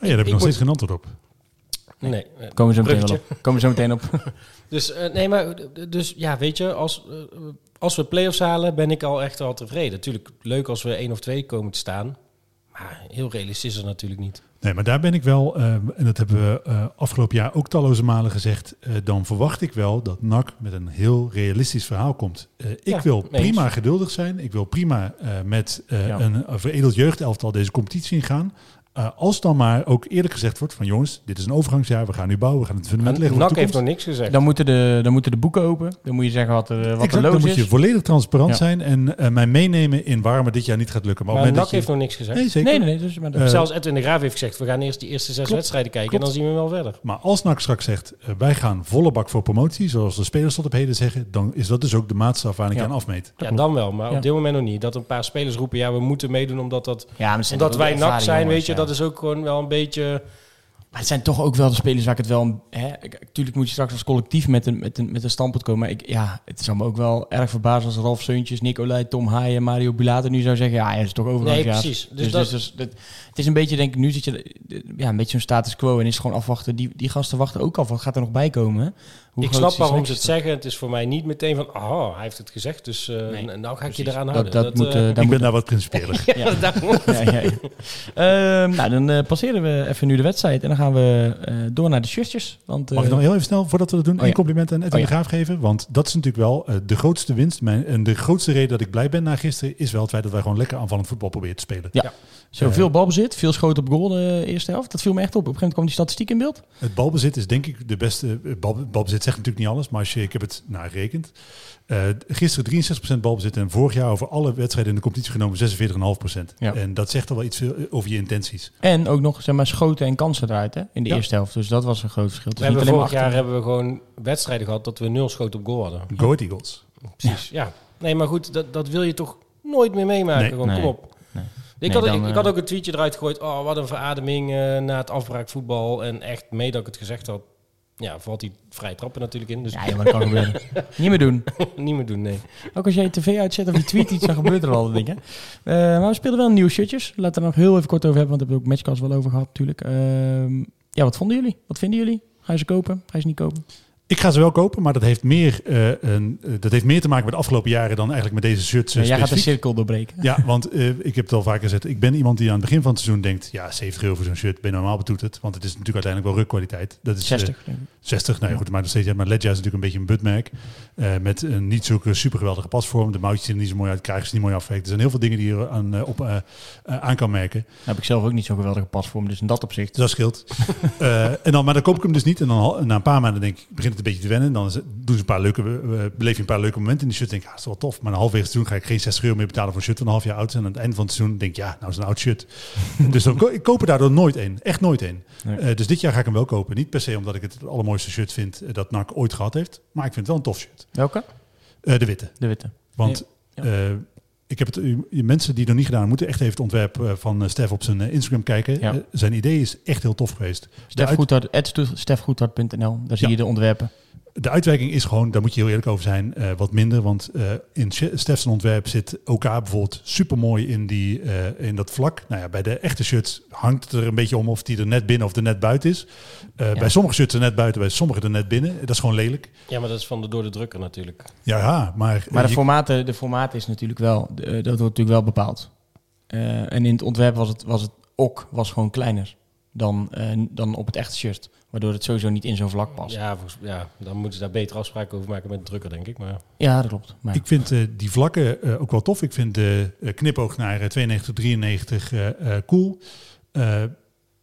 D: ja, daar heb ik, nog
C: word-
D: steeds geen antwoord op.
C: nee,
B: Komen zo meteen wel op. Komen zo meteen op. (laughs) (laughs)
C: Dus, nee, maar dus ja, weet je, als, als we play-offs halen, ben ik al echt wel tevreden. Natuurlijk leuk als we één of twee komen te staan. Maar heel realistisch is het natuurlijk niet.
D: Nee, maar daar ben ik wel, eh, en dat hebben we eh, afgelopen jaar ook talloze malen gezegd, eh, dan verwacht ik wel dat NAC met een heel realistisch verhaal komt. Ik
C: Ja,
D: wil prima geduldig zijn, ik wil prima met
B: Ja.
D: een veredeld jeugdelftal deze competitie ingaan. Eh, als dan maar ook eerlijk gezegd wordt van jongens, dit is een overgangsjaar, we gaan nu bouwen, we gaan het fundament
C: En
D: leggen
C: NAC heeft nog niks gezegd.
B: Dan moeten, de, dan moeten de boeken open. Dan moet je zeggen wat er, wat
D: Exact,
B: er
D: dan
B: loos
D: moet
B: is.
D: je volledig transparant
B: Ja.
D: zijn en eh, mij meenemen in waarom het dit jaar niet gaat lukken. Maar, op
C: maar
D: het
C: NAC heeft
D: dat
C: nog niks gezegd.
D: nee, zeker.
B: Nee, nee, nee. Dus, maar dat-
D: Eh,
C: Zelfs Edwin de Graaf heeft gezegd, we gaan eerst die eerste zes
D: Klopt.
C: wedstrijden kijken
D: Klopt.
C: en dan zien we wel verder.
D: Maar als NAC straks zegt, eh, wij gaan volle bak voor promotie, zoals de spelers tot op heden zeggen, dan is dat dus ook de maatstaf waar ik
B: Ja.
D: aan afmeet.
C: Ja, dan wel, maar
B: Ja.
C: op dit moment nog niet. Dat een paar spelers roepen, ja, we moeten meedoen omdat, dat, omdat wij NAC zijn, weet je.
B: ja.
C: Dat is ook gewoon wel een beetje...
B: Maar het zijn toch ook wel de spelers waar ik het wel... Hè, natuurlijk moet je straks als collectief met een, met een, met een standpunt komen. Maar ik, ja, het zou me ook wel erg verbazen als Ralf Seuntjes, Nicolai, Tom Haaien, Mario Bulater nu zou zeggen... Ja, hij is toch overal
C: Nee, precies. Dus
B: Dus,
C: dat-
B: dus, dus dat- het is een beetje, denk ik, nu zit je... Ja, een beetje zo'n status quo en is het gewoon afwachten. Die, die gasten wachten ook af. Wat gaat er nog bij komen? Hoe
C: ik snap waarom ze het zeggen. Het is voor mij niet meteen van, oh, hij heeft het gezegd, dus eh,
B: Nee,
C: nou ga ik je eraan
B: Dat-
C: houden.
B: dat moet,
C: eh,
B: eh, (laughs)
D: ik
B: moet-
D: ben daar wat principieler. (laughs)
C: ja.
B: Ja, ja, ja. Ehm, nou, dan eh, passeren we even nu de wedstrijd en dan gaan we eh, door naar de shirtjes. Want,
D: Mag ik nog heel even snel, voordat we dat doen,
B: Oh
D: een
B: ja.
D: compliment aan Edwin
B: Oh ja.
D: de Graaf geven? Want dat is natuurlijk wel de grootste winst. Mijn, en de grootste reden dat ik blij ben na gisteren is wel het feit dat wij gewoon lekker aanvallend voetbal proberen te spelen.
B: Ja. Zo veel balbezit, veel schoten op goal de eerste helft. Dat viel me echt op. Op een gegeven moment kwam die statistiek in beeld.
D: Het balbezit is denk ik de beste. Bal, balbezit zegt natuurlijk niet alles, maar als je, ik heb het nou, gerekend. Eh, gisteren 63% balbezit en vorig jaar over alle wedstrijden in de competitie genomen 46,5%.
B: Ja.
D: En dat zegt al wel iets veel over je intenties.
B: En ook nog zeg maar, schoten en kansen eruit hè, in de
D: Ja.
B: eerste helft. Dus dat was een groot verschil. Alleen
C: vorig jaar hebben we gewoon wedstrijden gehad dat we nul schoten op goal hadden.
D: Go Eagles.
C: Precies, ja. Nee, maar goed, dat, dat wil je toch nooit meer meemaken.
D: Nee.
C: Gewoon,
B: Nee.
C: kom op.
B: Nee.
C: Ik,
B: Nee,
C: had,
B: dan,
C: ik, ik
B: eh,
C: had ook een tweetje eruit gegooid. Oh, wat een verademing eh, na het afbraakvoetbal. En echt, mee dat ik het gezegd had, ja, valt die vrij trappen natuurlijk in. Dus
B: Ja, maar dat kan gebeuren. (laughs) niet meer doen. (laughs)
C: niet meer doen, nee.
B: Ook als je je tv uitzet of je tweet iets, dan gebeurt er al dingen. Eh, maar we speelden wel nieuwe shirtjes. Laten we er nog heel even kort over hebben, want daar hebben we ook Matchcast wel over gehad natuurlijk. Ehm, ja, wat vonden jullie? Wat vinden jullie? Ga je ze kopen? Ga je ze niet kopen?
D: Ik ga ze wel kopen, maar dat heeft meer, eh, een, eh, dat heeft meer te maken met de afgelopen jaren dan eigenlijk met deze shirts. eh,
B: Ja, jij gaat de cirkel doorbreken.
D: Ja, want ik heb het al vaker gezegd. Ik ben iemand die aan het begin van het seizoen denkt... ja, 70 euro voor zo'n shirt, ben je normaal betoeterd. Want het is natuurlijk uiteindelijk wel rukkwaliteit. Dat is, eh,
B: 60. denk ik.
D: 60, nou ja, goed, maar nog steeds. Maar Ledja is natuurlijk een beetje een budmerk. eh, met een niet zulke super geweldige pasvorm. De mouwtjes zien er niet zo mooi uit, krijgen ze niet mooi afgewerkt. Er zijn heel veel dingen die je aan, op, aan kan merken.
B: Heb ik zelf ook niet zo'n geweldige pasvorm, dus in dat opzicht.
D: Dus dat scheelt. (laughs) En dan, maar dan koop ik hem dus niet. En dan na een paar maanden denk ik, begint het een beetje te wennen. Dan is doen ze een paar leuke, beleef je een paar leuke momenten in die shirt. Denk ik, ah, dat is wel tof. Maar een halfwege het seizoen ga ik geen 60 euro meer betalen voor een shirt van een half jaar oud. En aan het einde van het seizoen denk ik, ja, nou is een oud shirt. (laughs) dus dan ko- ik koop er daardoor nooit een. Echt nooit een.
B: Nee.
D: Eh, dus dit jaar ga ik hem wel kopen. Niet per se omdat ik het het allermooiste shirt vind eh, dat NAC ooit gehad heeft. Maar ik vind het wel een tof shirt.
B: Welke?
D: Eh, de witte.
B: De witte.
D: Want
B: Ja.
D: Ik heb het, je mensen die nog niet gedaan moeten echt even het ontwerp eh, van eh, Stef op zijn eh, Instagram kijken.
B: Ja.
D: Zijn idee is echt heel tof geweest.
B: Stefgoedhart.nl. Daar zie je de ontwerpen.
D: De uitwerking is gewoon, daar moet je heel eerlijk over zijn, eh, wat minder. Want eh, in Stef's ontwerp zit OK bijvoorbeeld super mooi in, die, eh, in dat vlak. Nou ja, bij de echte shirts hangt het er een beetje om of die er net binnen of er net buiten is. Eh,
B: Ja.
D: Bij sommige shirts er net buiten, bij sommige er net binnen. Dat is gewoon lelijk.
C: Ja, maar dat is van de door de drukker natuurlijk.
D: Ja, ja maar,
B: Maar de
D: je-
B: formaten, de formaten is natuurlijk wel, de- dat wordt natuurlijk wel bepaald. Eh, en in het ontwerp was het, was het ok was gewoon kleiner. dan, eh, dan op het echte shirt. Waardoor het sowieso niet in zo'n vlak past. Ja,
C: Ja, volgens, ja, dan moeten ze daar beter afspraken over maken met de drukker, denk ik. Maar
B: dat klopt. Maar,
D: Ik vind eh, die vlakken eh, ook wel tof. Ik vind de eh, knipoog naar eh, 92, 93 eh, eh, cool.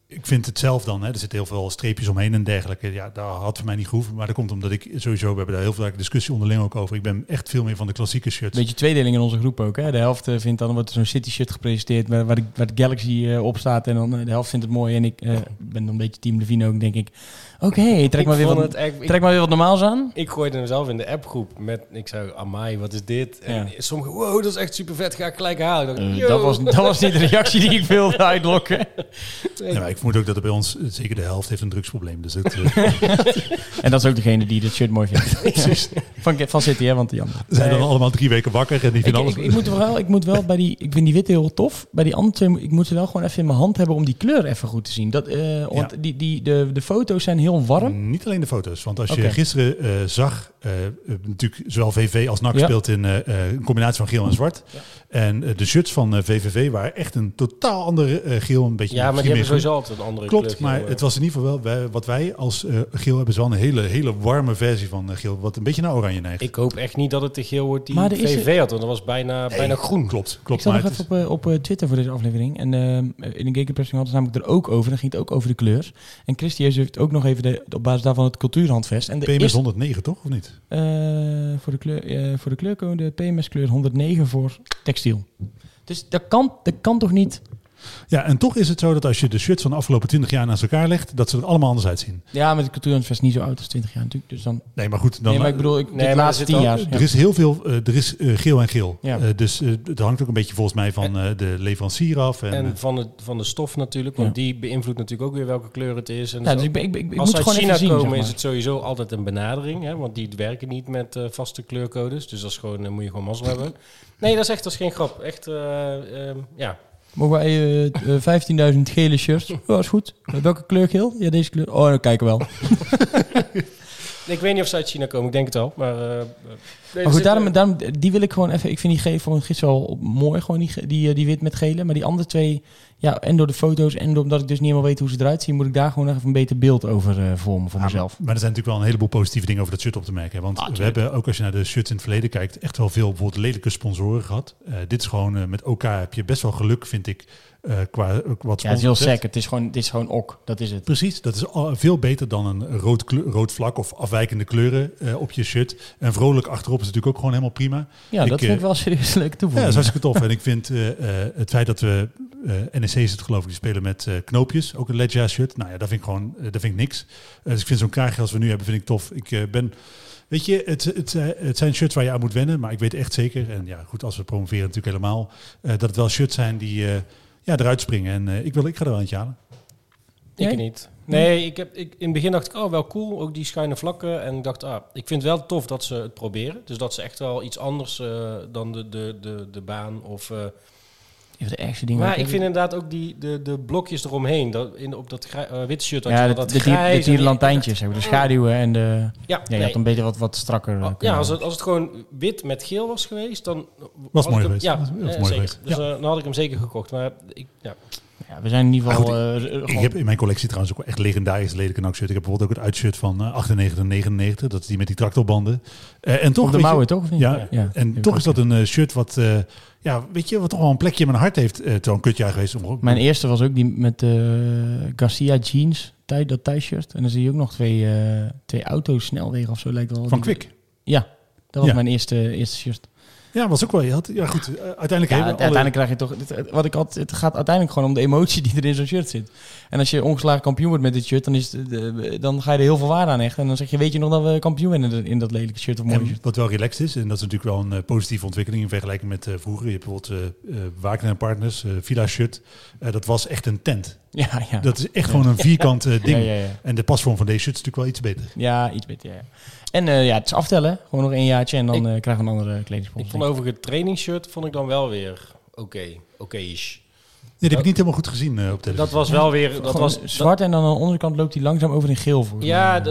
D: Ik vind het zelf dan, hè, er zitten heel veel streepjes omheen en dergelijke. Ja, daar had voor mij niet gehoeven. Maar dat komt omdat ik sowieso, we hebben daar heel veel discussie onderling ook over. Ik ben echt veel meer van de klassieke shirts.
B: Beetje tweedeling in onze groep ook. Hè? De helft eh, vindt dan wordt er zo'n City shirt gepresenteerd waar, waar, de, waar de Galaxy eh, op staat. En dan eh, de helft vindt het mooi. En ik ben dan een beetje team Levine ook. denk ik, oké, trek,
C: ik
B: maar weer wat,
C: echt... ik-
B: trek maar weer wat normaals aan.
C: Ik gooide hem zelf in de appgroep met, ik zei, amai, wat is dit? En sommigen, wow, dat is echt super vet, ga ik gelijk halen. Ik dacht, yo.
B: dat, was, dat was niet de reactie die ik wilde uitlokken.
D: Ja, ik vermoed ook dat er bij ons, eh, zeker de helft, heeft een drugsprobleem. Dus het, eh, (laughs)
B: En dat is ook degene die dit shirt mooi vindt. (laughs) van, van City, hè, want die andere.
D: zijn dan allemaal drie weken wakker en die
B: Ik,
D: vinden
B: ik,
D: alles...
B: ik, moet wel, ik moet wel bij die, ik vind die witte heel tof. Bij die andere ik moet ze wel gewoon even in mijn hand hebben om die kleur even goed te zien. Dat, eh, want
D: Ja.
B: die, die, de, de foto's zijn heel warm.
D: Niet alleen de foto's. Want als je gisteren eh, zag, eh, natuurlijk zowel VV als NAC
B: Ja.
D: speelt in eh, een combinatie van geel en zwart. En de shirts van VVV waren echt een totaal andere geel. Een beetje
C: Ja, maar die hebben sowieso altijd een andere
D: Klopt,
C: kleur,
D: maar het was in ieder geval wel, wij, wat wij als geel hebben, is wel een hele, hele warme versie van geel, wat een beetje naar oranje neigt.
C: Ik hoop echt niet dat het de geel wordt die
B: Maar er is
C: VV had, want dat was bijna,
D: Nee,
C: bijna groen.
D: Klopt,
B: ik
D: klopt.
B: zat
D: Maar
B: nog
D: het
B: even
D: is-
B: op, op Twitter voor deze aflevering. En eh, in de Gakerpressing hadden ze namelijk er ook over. Dan ging het ook over de kleur. En Christy heeft ook nog even de, op basis daarvan het cultuurhandvest. En de
D: PMS
B: is,
D: 109 toch, of niet?
B: eh, voor, de kleur, eh, voor de kleurcode PMS kleur 109 voor textiel. Dus dat kan, dat kan toch niet...
D: Ja, en toch is het zo dat als je de shirts van de afgelopen 20 jaar naast elkaar legt, dat ze er allemaal anders uitzien.
B: Ja, maar het cultuurhandvest is niet zo oud als 20 jaar natuurlijk. Dus dan...
D: Nee, maar goed, dan,
B: nee, maar ik bedoel, ik,
C: Nee,
B: de
C: maar er
B: laatste
C: zit
B: 10
C: al-
B: jaar.
D: er is heel veel, eh, er is eh, geel en geel.
B: Ja.
D: Eh, dus het hangt ook een beetje volgens mij van eh, de leverancier af. En,
C: En van de, van de stof natuurlijk, want
B: Ja.
C: die beïnvloedt natuurlijk ook weer welke kleur het is. En
B: Ja, dus ik, ik, ik, ik
C: Als
B: moet
C: ze uit
B: gewoon
C: China
B: zien,
C: komen,
B: zeg
C: is het sowieso altijd een benadering. Hè? Want die werken niet met vaste kleurcodes. Dus dat is gewoon, moet je gewoon mazzel hebben. Nee, dat is echt dat is geen grap. Echt, eh, ehm, ja.
B: Mogen wij eh, eh, 15.000 gele shirts? Ja, is goed. Eh, welke kleur geel? Ja, deze kleur. Oh, dan kijken we wel. (laughs)
C: Ik weet niet of ze uit China komen, ik denk het wel. Maar, eh, eh, nee,
B: Maar goed, daarom, daarom, die wil ik gewoon even... Ik vind die gele van gisteren wel mooi, gewoon die, eh, die wit met gele. Maar die andere twee, ja, en door de foto's en omdat ik dus niet helemaal weet hoe ze eruit zien... moet ik daar gewoon even een beter beeld over eh, vormen voor
D: Ja,
B: mezelf.
D: Maar er zijn natuurlijk wel een heleboel positieve dingen over dat shirt op te merken. hè. Want
B: Ah,
D: we hebben, ook als je naar de shirts in het verleden kijkt, echt wel veel bijvoorbeeld lelijke sponsoren gehad. Eh, dit is gewoon, eh, met OK heb je best wel geluk, vind ik, eh, qua ook wat
B: Ja, het is heel sec. Het is gewoon, het is gewoon ok. Dat is het.
D: Precies, dat is al veel beter dan een rood, kleur- rood vlak of afwijkende kleuren eh, op je shirt. En vrolijk achterop is natuurlijk ook gewoon helemaal prima.
B: Ja,
D: Ik,
B: dat vind
D: eh,
B: ik wel serieus een leuke
D: Ja, dat is hartstikke tof. en ik vind eh, eh, het feit dat we, eh NEC is het geloof ik, die spelen met eh, knoopjes, ook een Legia shirt. Nou ja, dat vind ik gewoon, eh, dat vind ik niks. Eh, dus ik vind zo'n kraagje als we nu hebben, vind ik tof. Ik eh, ben, weet je, het, het, eh, het zijn shirts waar je aan moet wennen, maar ik weet echt zeker, en ja goed, als we promoveren natuurlijk helemaal, eh, dat het wel shirts zijn die eh, ja, eruit springen. En eh, ik, wil, ik ga er wel eentje halen.
C: Ik niet. Nee, ik heb, ik, in het begin dacht ik, oh wel cool, ook die schuine vlakken. En ik dacht, ah, ik vind het wel tof dat ze het proberen. Dus dat ze echt wel iets anders eh, dan de, de, de, de baan of... eh,
B: Een van de ergste dingen.
C: maar ik vind inderdaad ook die, de, de blokjes eromheen, dat, in, op dat grij- eh, witte shirt.
B: Ja, de,
C: dat
B: de, dier-
C: grijs
B: de
C: en-
B: tierlantijntjes, hebben de schaduwen en de...
C: Ja,
B: Ja, je
C: nee.
B: had een beetje wat, wat strakker.
C: Oh, ja, als het, als het gewoon wit met geel was geweest, dan...
D: Was mooi geweest.
C: Ja,
D: Dat was
C: eh,
D: mooi
C: zeker.
D: geweest.
C: Dus
D: Ja.
C: dan had ik hem zeker gekocht. Maar ik, ja.
B: Ja, we zijn in ieder
D: Maar
B: geval...
D: goed,
B: eh,
D: Ik heb in mijn collectie trouwens ook echt legendarisch lelijke NAC-shirt. Ik heb bijvoorbeeld ook het uitshirt van eh, 98 en 99. Dat is die met die tractorbanden. Eh, en toch,
B: de
D: je-
B: mouwen, toch? of niet?
D: Ja,
B: ja.
D: en toch is dat een eh, shirt wat, eh, ja, weet je, wat toch wel een plekje in mijn hart heeft. Uh, Zo'n kutjaar geweest. Om,
B: Mijn eerste was ook die met eh Garcia jeans, tij, dat thuisshirt. En dan zie je ook nog twee, eh, twee auto's snelwegen of zo lijkt wel.
D: van Kwik.
B: Ja, dat was mijn eerste, eerste shirt.
D: Ja, was ook wel. Je had, ja, goed. eh, uiteindelijk
B: Ja,
D: hebben
B: uiteindelijk krijg je toch... het- het- wat ik had, het gaat uiteindelijk gewoon om de emotie die er in zo'n shirt zit. En als je ongeslagen kampioen wordt met dit shirt, dan, is het, eh, dan ga je er heel veel waarde aan hechten. En dan zeg je, weet je nog dat we kampioen werden in dat lelijke shirt of mooie
D: En
B: shirt?
D: wat wel relaxed is, en dat is natuurlijk wel een eh, positieve ontwikkeling in vergelijking met eh, vroeger. Je hebt bijvoorbeeld eh eh, Wagner en Partners, eh Villa shirt. Eh, dat was echt een tent. (laughs)
B: Ja, ja.
D: Dat is echt gewoon een vierkant eh, ding.
B: Ja, ja, ja.
D: En de pasvorm van deze shirt is natuurlijk wel iets beter.
B: Ja, iets beter, ja. En eh, ja, het is aftellen. Gewoon nog één jaartje en dan
C: Ik-
B: eh, krijgen we een andere kledingsponsor.
C: Ik vond overigens het trainingsshirt vond ik dan wel weer oké. Oké-ish.
D: Nee, die heb ik niet helemaal goed gezien eh, op televisie.
C: Dat was wel weer... Dat
B: Gewoon
C: was,
B: zwart en dan aan de onderkant loopt hij langzaam over in geel voor.
C: Ja,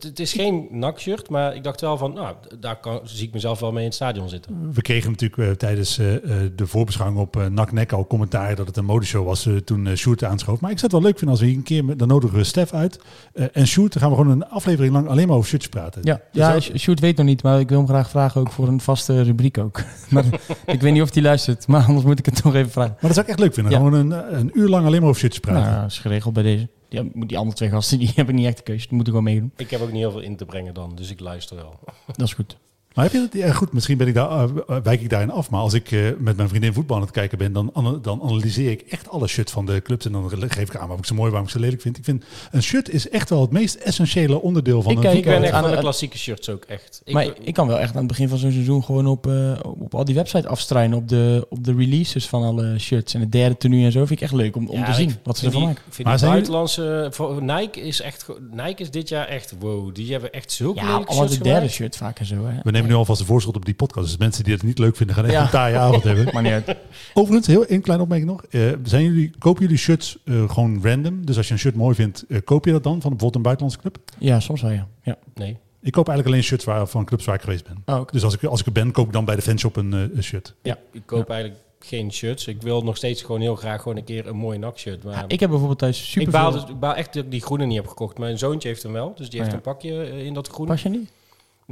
C: het is geen nakshirt, maar ik dacht wel van, nou, daar kan, zie ik mezelf wel mee in het stadion zitten.
D: We kregen natuurlijk eh, tijdens eh, eh, de voorbeschouwing op uh, Nak Nek al commentaar dat het een modeshow was toen uh, Sjoerd aanschoof. Maar ik zou het wel leuk vinden als we hier een keer, met, dan nodigen we Stef uit. Eh, en Sjoerd, dan gaan we gewoon een aflevering lang alleen maar over shirts praten.
B: Ja,
D: Dus
B: ja
D: dat-
B: Sjoerd weet nog niet, maar ik wil hem graag vragen ook voor een vaste rubriek ook. (laughs) maar ik weet niet of hij luistert, maar anders moet ik het toch even vragen.
D: Maar dat zou ik echt leuk vinden.
B: Ja.
D: Gewoon een, een uur lang alleen maar over shirts praten.
B: Nou, dat is geregeld bij deze. Die, moet die andere twee gasten, die (laughs) hebben niet echt de keuze. Die moeten gewoon meedoen.
C: Ik heb ook niet heel veel in te brengen dan, dus ik luister wel.
B: Dat is goed.
D: Maar heb je dat? Ja, goed, misschien ben ik daar, eh, wijk ik daarin af. Maar als ik eh, met mijn vriendin voetbal aan het kijken ben, dan, dan analyseer ik echt alle shirts van de clubs. En dan geef ik aan waarom ik ze mooi, waarom ik ze lelijk vind. Ik vind een shirt is echt wel het meest essentiële onderdeel van
B: Ik
D: een
B: kijk
C: Ik ben
D: voetbal.
C: echt
B: aan
C: de klassieke shirts ook, echt. Ik,
B: maar ik kan wel echt aan het begin van zo'n seizoen gewoon op, eh, op al die websites afstruinen. Op de, op de releases van alle shirts. En het derde tenue en zo vind ik echt leuk om, om
C: Ja,
B: te zien wat ze ervan
C: die-
B: maken.
C: Ik vind
D: Maar
C: die
D: zijn
C: buitenlandse... Voor Nike is echt... Nike is dit jaar echt... Wow, die hebben echt zulke
B: Ja, allemaal
C: shirts
B: de derde
C: gemaakt.
B: shirt vaak en zo. Hè.
D: Nemen nu alvast een voorschot op die podcast. Dus mensen die het niet leuk vinden, gaan echt
B: Ja.
D: een taaie avond hebben. (laughs)
B: Maar niet uit.
D: Overigens, heel één kleine opmerking nog. Eh, zijn jullie, kopen jullie shirts eh, gewoon random? Dus als je een shirt mooi vindt, eh, koop je dat dan van bijvoorbeeld een buitenlandse club?
B: Ja, soms wel ja. ja.
C: Nee.
D: Ik koop eigenlijk alleen shirts waar, van clubs waar ik geweest ben.
B: Oh, oké.
D: Dus als ik, als ik er ben, koop ik dan bij de fanshop een, eh, een shirt.
C: Ja. Ik koop eigenlijk geen shirts. Ik wil nog steeds gewoon heel graag gewoon een keer een mooi NAC-shirt. Maar
B: Ja, ik heb bijvoorbeeld thuis super
C: ik, baal dus, ik baal echt dat ik die groene niet heb gekocht. Mijn zoontje heeft hem wel, dus die
B: Oh,
C: heeft
B: ja.
C: een pakje in dat groen.
B: Pas je niet?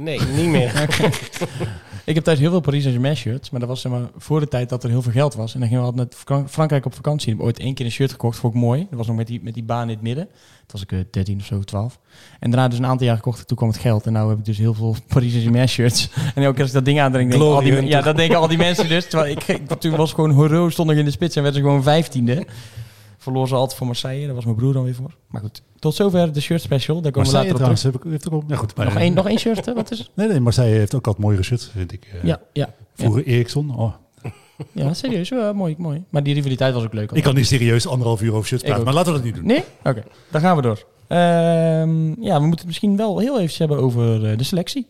C: Nee, niet meer. (laughs)
B: Ik heb thuis heel veel Paris Saint-Germain shirts, maar dat was zeg maar voor de tijd dat er heel veel geld was. En dan gingen we altijd naar Frank- Frankrijk op vakantie. Ik heb ooit één keer een shirt gekocht, vond ik mooi. Dat was nog met die, met die baan in het midden. Toen was ik eh, 13 of zo, 12. En daarna dus een aantal jaar gekocht en toen kwam het geld. En nu heb ik dus heel veel (laughs) Paris Saint-Germain shirts. En elke keer als ik dat ding aandrink, denk ik, al die, ja, dat denken al die mensen dus. Terwijl ik, ik toen was gewoon horo, stond ik in de spits en werd ze gewoon vijftiende. Verloor ze altijd voor Marseille, daar was mijn broer dan weer voor. Maar goed, tot zover de shirt special. Daar komen we
D: Marseille
B: later op terug.
D: trouwens, heb ik, heeft ook al, ja, goed, maar,
B: Nog één, nog één shirt, hè? wat is het?
D: Nee, nee, Marseille heeft ook altijd mooiere shirts, vind ik. eh.
B: Ja, ja.
D: Vroeger Eriksson. Oh,
B: Ja, serieus. Ja, mooi, mooi. Maar die rivaliteit was ook leuk.
D: ik kan niet serieus anderhalf uur over shirts praten, maar laten we dat niet doen.
B: Nee? Oké, dan gaan we door. Ehm, ja, we moeten het misschien wel heel even hebben over eh, de selectie.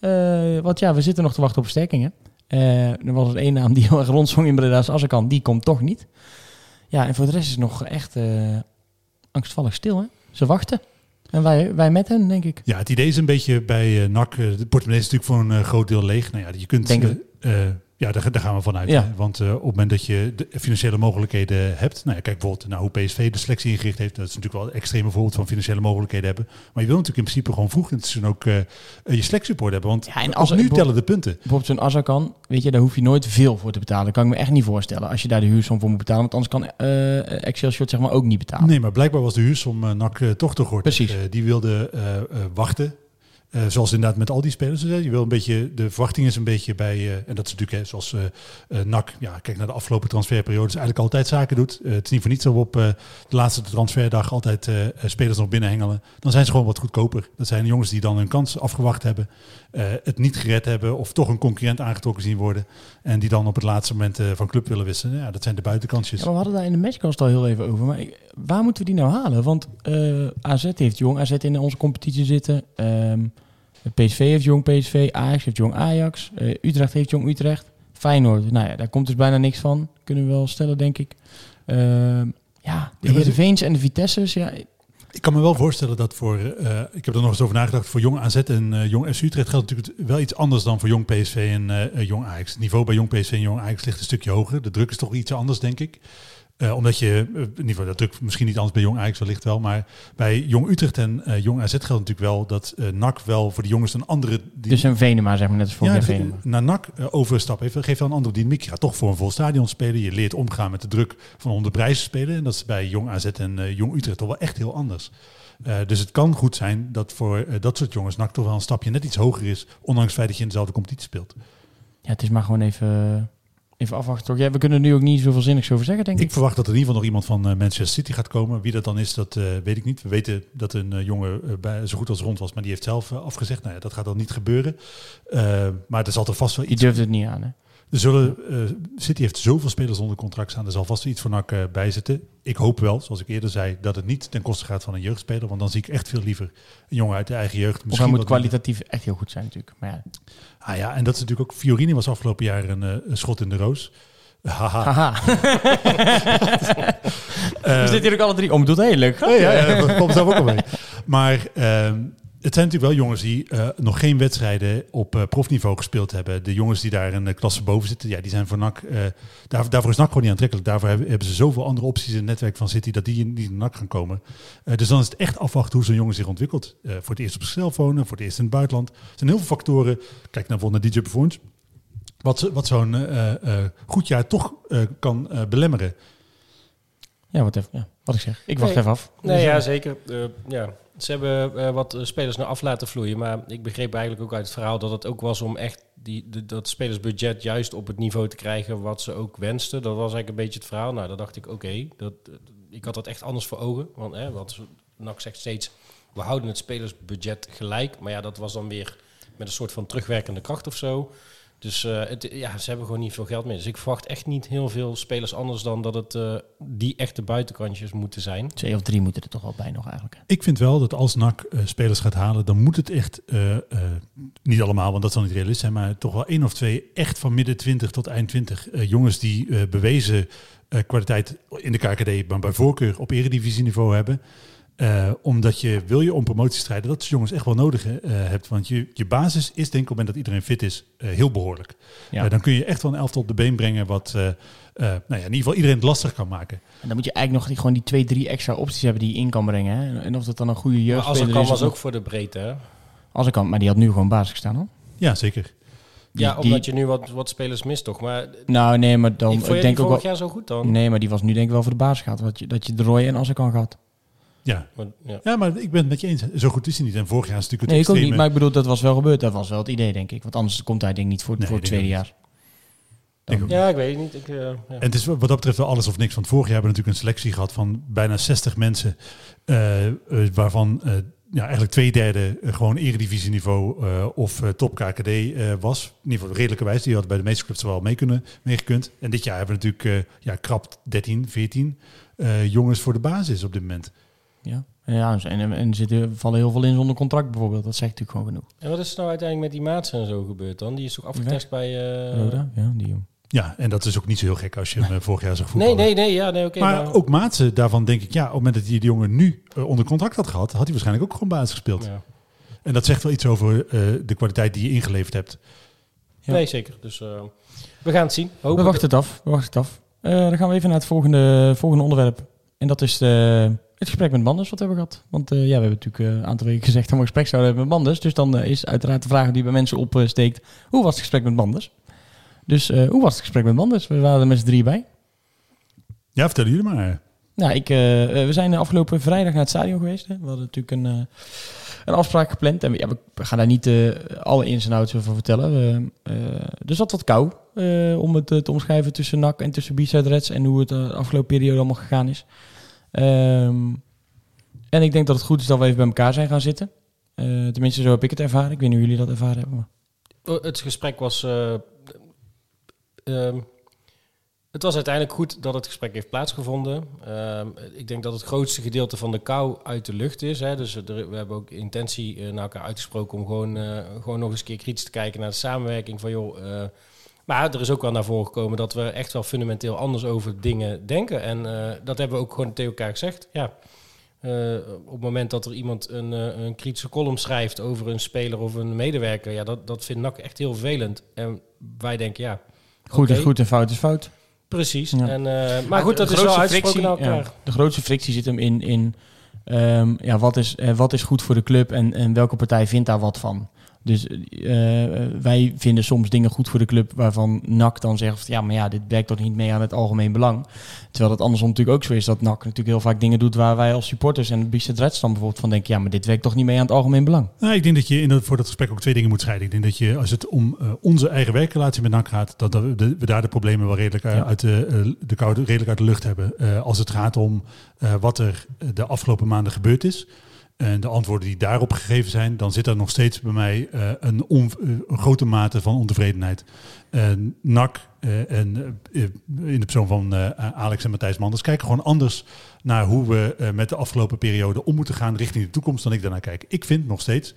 B: Eh, want ja, we zitten nog te wachten op versterkingen. Er was er één naam die heel erg rondzong in Breda's Azarkan. Die komt toch niet. Ja, en voor de rest is het nog echt eh, angstvallig stil. Hè? Ze wachten. En wij, wij met hen, denk ik.
D: Ja, het idee is een beetje bij eh NAC. eh, de portemonnee is natuurlijk voor een groot deel leeg. Nou ja, je kunt. Ja, daar, daar gaan we vanuit.
B: Ja.
D: Want eh, op het moment dat je de financiële mogelijkheden hebt. Nou ja, kijk bijvoorbeeld naar hoe PSV de selectie ingericht heeft. Dat is natuurlijk wel een extreme voorbeeld van financiële mogelijkheden hebben. Maar je wil natuurlijk in principe gewoon vroeg in het seizoen ook eh, je selectiesupport hebben. Want
B: Ja, en als-
D: nu tellen de punten.
B: Bijvoorbeeld zo'n Azarkan, weet je, daar hoef je nooit veel voor te betalen. Dat kan ik me echt niet voorstellen. Als je daar de huursom voor moet betalen. Want anders kan eh Excelsior zeg maar ook niet betalen.
D: Nee, maar blijkbaar was de huursom uh, NAC uh, toch te kort.
B: Precies.
D: Uh, die wilde uh, wachten. Uh, zoals inderdaad met al die spelers. Je wil een beetje, de verwachting is een beetje bij, uh, en dat is natuurlijk hè, zoals uh, NAC, ja, kijk naar de afgelopen transferperiodes, eigenlijk altijd zaken doet. Het is niet voor niets zo op uh, de laatste transferdag altijd spelers nog binnenhengelen. Dan zijn ze gewoon wat goedkoper. Dat zijn jongens die dan hun kans afgewacht hebben, het niet gered hebben of toch een concurrent aangetrokken zien worden. En die dan op het laatste moment van club willen wisselen. Ja, dat zijn de buitenkansjes.
B: Ja, we hadden daar in de matchcast al heel even over. Maar waar moeten we die nou halen? Want AZ heeft jong AZ in onze competitie zitten. Um, PSV heeft jong PSV. Ajax heeft jong Ajax. Uh, Utrecht heeft jong Utrecht. Feyenoord, nou ja, daar komt dus bijna niks van. Kunnen we wel stellen, denk ik. Uh, ja, de Heerenveens en de Vitesse's, ja...
D: Ik kan me wel voorstellen dat voor, uh, ik heb er nog eens over nagedacht, voor jong AZ en uh, jong FC Utrecht geldt natuurlijk wel iets anders dan voor jong PSV en jong Ajax. Het niveau bij jong PSV en jong Ajax ligt een stukje hoger. De druk is toch iets anders, denk ik. Uh, omdat je, uh, in ieder geval, dat druk misschien niet anders bij Jong Ajax wellicht wel, maar bij Jong Utrecht en uh, Jong AZ geldt natuurlijk wel dat NAC wel voor de jongens een andere...
B: Die... Dus een Venema, zeg maar, net als voor
D: ja,
B: Venema.
D: naar NAC overstap heeft, geeft wel een andere dynamiek. Je gaat toch voor een vol stadion spelen, je leert omgaan met de druk van onder prijzen spelen en dat is bij Jong AZ en Jong Utrecht toch wel echt heel anders. Uh, dus het kan goed zijn dat voor uh, dat soort jongens NAC toch wel een stapje net iets hoger is, ondanks het feit dat je in dezelfde competitie speelt.
B: Ja, het is maar gewoon even, even afwachten. Toch? Ja, we kunnen er nu ook niet zoveel zinnigs over zeggen, denk ik.
D: Ik verwacht dat er in ieder geval nog iemand van uh, Manchester City gaat komen. Wie dat dan is, dat weet ik niet. We weten dat een jongen bij, zo goed als rond was, maar die heeft zelf afgezegd. Nou ja, dat gaat dan niet gebeuren. maar er zal er vast wel iets...
B: Die durft het niet aan, hè?
D: Zullen, uh, City heeft zoveel spelers onder contract staan. Er zal vast iets voor NAC uh, bij zitten. Ik hoop wel, zoals ik eerder zei, dat het niet ten koste gaat van een jeugdspeler. Want dan zie ik echt veel liever een jongen uit de eigen jeugd.
B: Misschien moet kwalitatief echt heel goed zijn natuurlijk. Maar ja.
D: Ah ja, en dat is natuurlijk ook... Fiorini was afgelopen jaar een, uh, een schot in de roos. Haha. (laughs)
B: Haha.
D: Eh,
B: We zitten hier ook alle drie. Oh, bedoelt heel leuk.
D: Ja, ja, ja, dat komt zelf ook al mee. Maar ehm, het zijn natuurlijk wel jongens die eh, nog geen wedstrijden op eh, profniveau gespeeld hebben. De jongens die daar een eh, klasse boven zitten, ja, die zijn voor NAC... eh, daar, daarvoor is NAC gewoon niet aantrekkelijk. Daarvoor hebben, hebben ze zoveel andere opties in het netwerk van City... dat die in die in NAC gaan komen. Eh, dus dan is het echt afwachten hoe zo'n jongen zich ontwikkelt. Eh, voor het eerst op zichzelf wonen, voor het eerst in het buitenland. Er zijn heel veel factoren. Kijk naar bijvoorbeeld naar DJ Performance. Wat, ze- wat zo'n eh, eh, goed jaar toch eh, kan eh, belemmeren.
B: Ja, wat, even, ja, wat ik zeg. Ik wacht
C: Nee.
B: even af.
C: Nee, ja, zeker. Eh, ja. Ze hebben eh, wat spelers naar af laten vloeien. Maar ik begreep eigenlijk ook uit het verhaal dat het ook was om echt die, dat spelersbudget juist op het niveau te krijgen wat ze ook wensten. Dat was eigenlijk een beetje het verhaal. Nou, dan dacht ik, oké, dat, eh, ik had dat echt anders voor ogen. Want, hè, want NAC zegt steeds, we houden het spelersbudget gelijk. Maar ja, dat was dan weer met een soort van terugwerkende kracht of zo. Dus eh, het, ja, ze hebben gewoon niet veel geld meer. Dus ik verwacht echt niet heel veel spelers anders dan dat het eh, die echte buitenkantjes moeten zijn.
B: Twee of drie moeten er toch wel bij nog eigenlijk.
D: Ik vind wel dat als NAC eh, spelers gaat halen, dan moet het echt, eh, eh, niet allemaal, want dat zal niet realistisch zijn, maar toch wel één of twee echt van midden 20 tot eind 20. eh, jongens die eh, bewezen eh, kwaliteit in de KKD, maar bij voorkeur op eredivisieniveau hebben. Eh, omdat je, wil je om promotie strijden, dat is jongens echt wel nodig eh, hebt. Want je, je basis is denk ik op het moment dat iedereen fit is, eh, heel behoorlijk.
B: Ja.
D: Dan kun je echt wel een elftal op de been brengen wat eh, eh, nou ja, in ieder geval iedereen het lastig kan maken.
B: En dan moet je eigenlijk nog die, gewoon die twee, drie extra opties hebben die je in kan brengen. Hè? En of dat dan een goede
C: Maar
B: jeugdspeler
C: als kan
B: is.
C: was ook voor de breedte. Hè?
B: Als ik kan, maar die had nu gewoon basis gestaan hoor.
D: Ja, zeker.
B: Die-
C: ja,
B: die-
C: omdat je nu wat, wat spelers mist, toch? Maar
B: Nou nee, maar dan
C: ik
B: ik,
C: vond je
B: denk
C: die
B: ook
C: vorig
B: wel...
C: jaar zo goed dan?
B: Nee, maar die was nu denk ik wel voor de basis gehad. Dat je, dat je de Roy en als ik kan gehad.
D: Ja.
C: Maar, ja.
D: ja, maar ik ben het met je eens. Zo goed is hij niet. En vorig jaar is het natuurlijk
B: Nee,
D: het
B: ik ook niet. Maar ik bedoel, dat was wel gebeurd. Dat was wel het idee, denk ik. Want anders komt hij denk ik niet voor,
D: Nee,
B: voor het tweede jaar.
C: Ja, ik weet het niet. Ik, eh, ja.
D: En het is wat dat betreft wel alles of niks. Want vorig jaar hebben we natuurlijk een selectie gehad van bijna 60 mensen. eh, eh, waarvan eh, ja, eigenlijk twee derde gewoon eredivisieniveau eh of eh, top KKD eh, was. In ieder geval redelijkerwijs. Die hadden bij de meeste clubs wel mee kunnen, meegekund. En dit jaar hebben we natuurlijk eh, ja, krap 13, 14 eh, jongens voor de basis op dit moment.
B: Ja. Ja, en, en, en er zitten, vallen heel veel in zonder contract bijvoorbeeld. Dat zegt natuurlijk gewoon genoeg.
C: En wat is er nou uiteindelijk met die Maatsen en zo gebeurd dan? Die is toch afgetest bij... eh,
B: Roda? Ja, die jongen.
D: Ja, en dat is ook niet zo heel gek als je hem eh, vorig jaar zag
C: Nee,
D: voetballen.
C: nee, nee. Ja, nee, oké.
D: maar,
C: maar,
D: ook Maatsen, daarvan denk ik, ja, op het moment dat hij die jongen nu eh, onder contract had gehad, had hij waarschijnlijk ook gewoon basis gespeeld.
C: ja.
D: En dat zegt wel iets over eh, de kwaliteit die je ingeleverd hebt.
B: Ja.
C: Nee, zeker. Dus eh, we gaan het zien. Hopen
B: We wachten het af. We wachten het af. Eh, dan gaan we even naar het volgende, volgende onderwerp. En dat is de, het gesprek met Manders wat we hebben gehad. Want eh, ja, we hebben natuurlijk eh, een aantal weken gezegd dat we een gesprek zouden hebben met Manders. Dus dan eh, is uiteraard de vraag die bij mensen opsteekt. Hoe was het gesprek met Manders? Dus hoe was het gesprek met Manders? We waren er met z'n drieën bij.
D: Ja, vertel jullie maar.
B: Nou, ik, we zijn afgelopen vrijdag naar het stadion geweest. Hè. We hadden natuurlijk een, een afspraak gepland. En we, ja, we gaan daar niet alle ins en outs over vertellen. Eh, eh, er zat wat kou om het te omschrijven tussen NAC en tussen B-Side Reds. En hoe het de afgelopen periode allemaal gegaan is. Ehm, en ik denk dat het goed is dat we even bij elkaar zijn gaan zitten. Eh, tenminste, zo heb ik het ervaren. Ik weet niet hoe jullie dat ervaren hebben.
C: Oh, Het gesprek was. eh, ehm, het was uiteindelijk goed dat het gesprek heeft plaatsgevonden. Ehm, ik denk dat het grootste gedeelte van de kou uit de lucht is. Hè. Dus we hebben ook intentie eh, naar elkaar uitgesproken om gewoon, gewoon nog eens een keer kritisch te kijken naar de samenwerking. Van joh. Maar er is ook wel naar voren gekomen dat we echt wel fundamenteel anders over dingen denken. En eh, dat hebben we ook gewoon tegen elkaar gezegd. Ja. Eh, op het moment dat er iemand een, eh, een kritische column schrijft over een speler of een medewerker, ja, dat, dat vindt NAC echt heel vervelend. En wij denken, ja,
B: Goed is goed en fout is fout.
C: precies.
B: Ja.
C: En, eh, maar goed,
B: de
C: dat is wel naar
B: frictie-
C: elkaar.
B: ja, de grootste frictie zit hem in, in ehm, ja, wat, is, eh, wat is goed voor de club en, en welke partij vindt daar wat van. Dus eh, wij vinden soms dingen goed voor de club waarvan NAC dan zegt, ja, maar ja, dit werkt toch niet mee aan het algemeen belang. Terwijl het andersom natuurlijk ook zo is dat NAC natuurlijk heel vaak dingen doet waar wij als supporters en Reds dan bijvoorbeeld van denken, ja, maar dit werkt toch niet mee aan het algemeen belang.
D: Nou, ik denk dat je in dat, voor dat gesprek ook twee dingen moet scheiden. Ik denk dat je, als het om eh, onze eigen werkrelatie met NAC gaat, dat, dat we, de- we daar de problemen wel redelijk eh,
B: Ja.
D: uit de, de koude, redelijk uit de lucht hebben. Als het gaat om wat er de afgelopen maanden gebeurd is. En de antwoorden die daarop gegeven zijn, dan zit er nog steeds bij mij eh, eh, een grote mate van ontevredenheid. En NAC en eh, in de persoon van Alex en Matthijs Manders kijken gewoon anders naar hoe we met de afgelopen periode om moeten gaan richting de toekomst dan ik daarnaar kijk. Ik vind nog steeds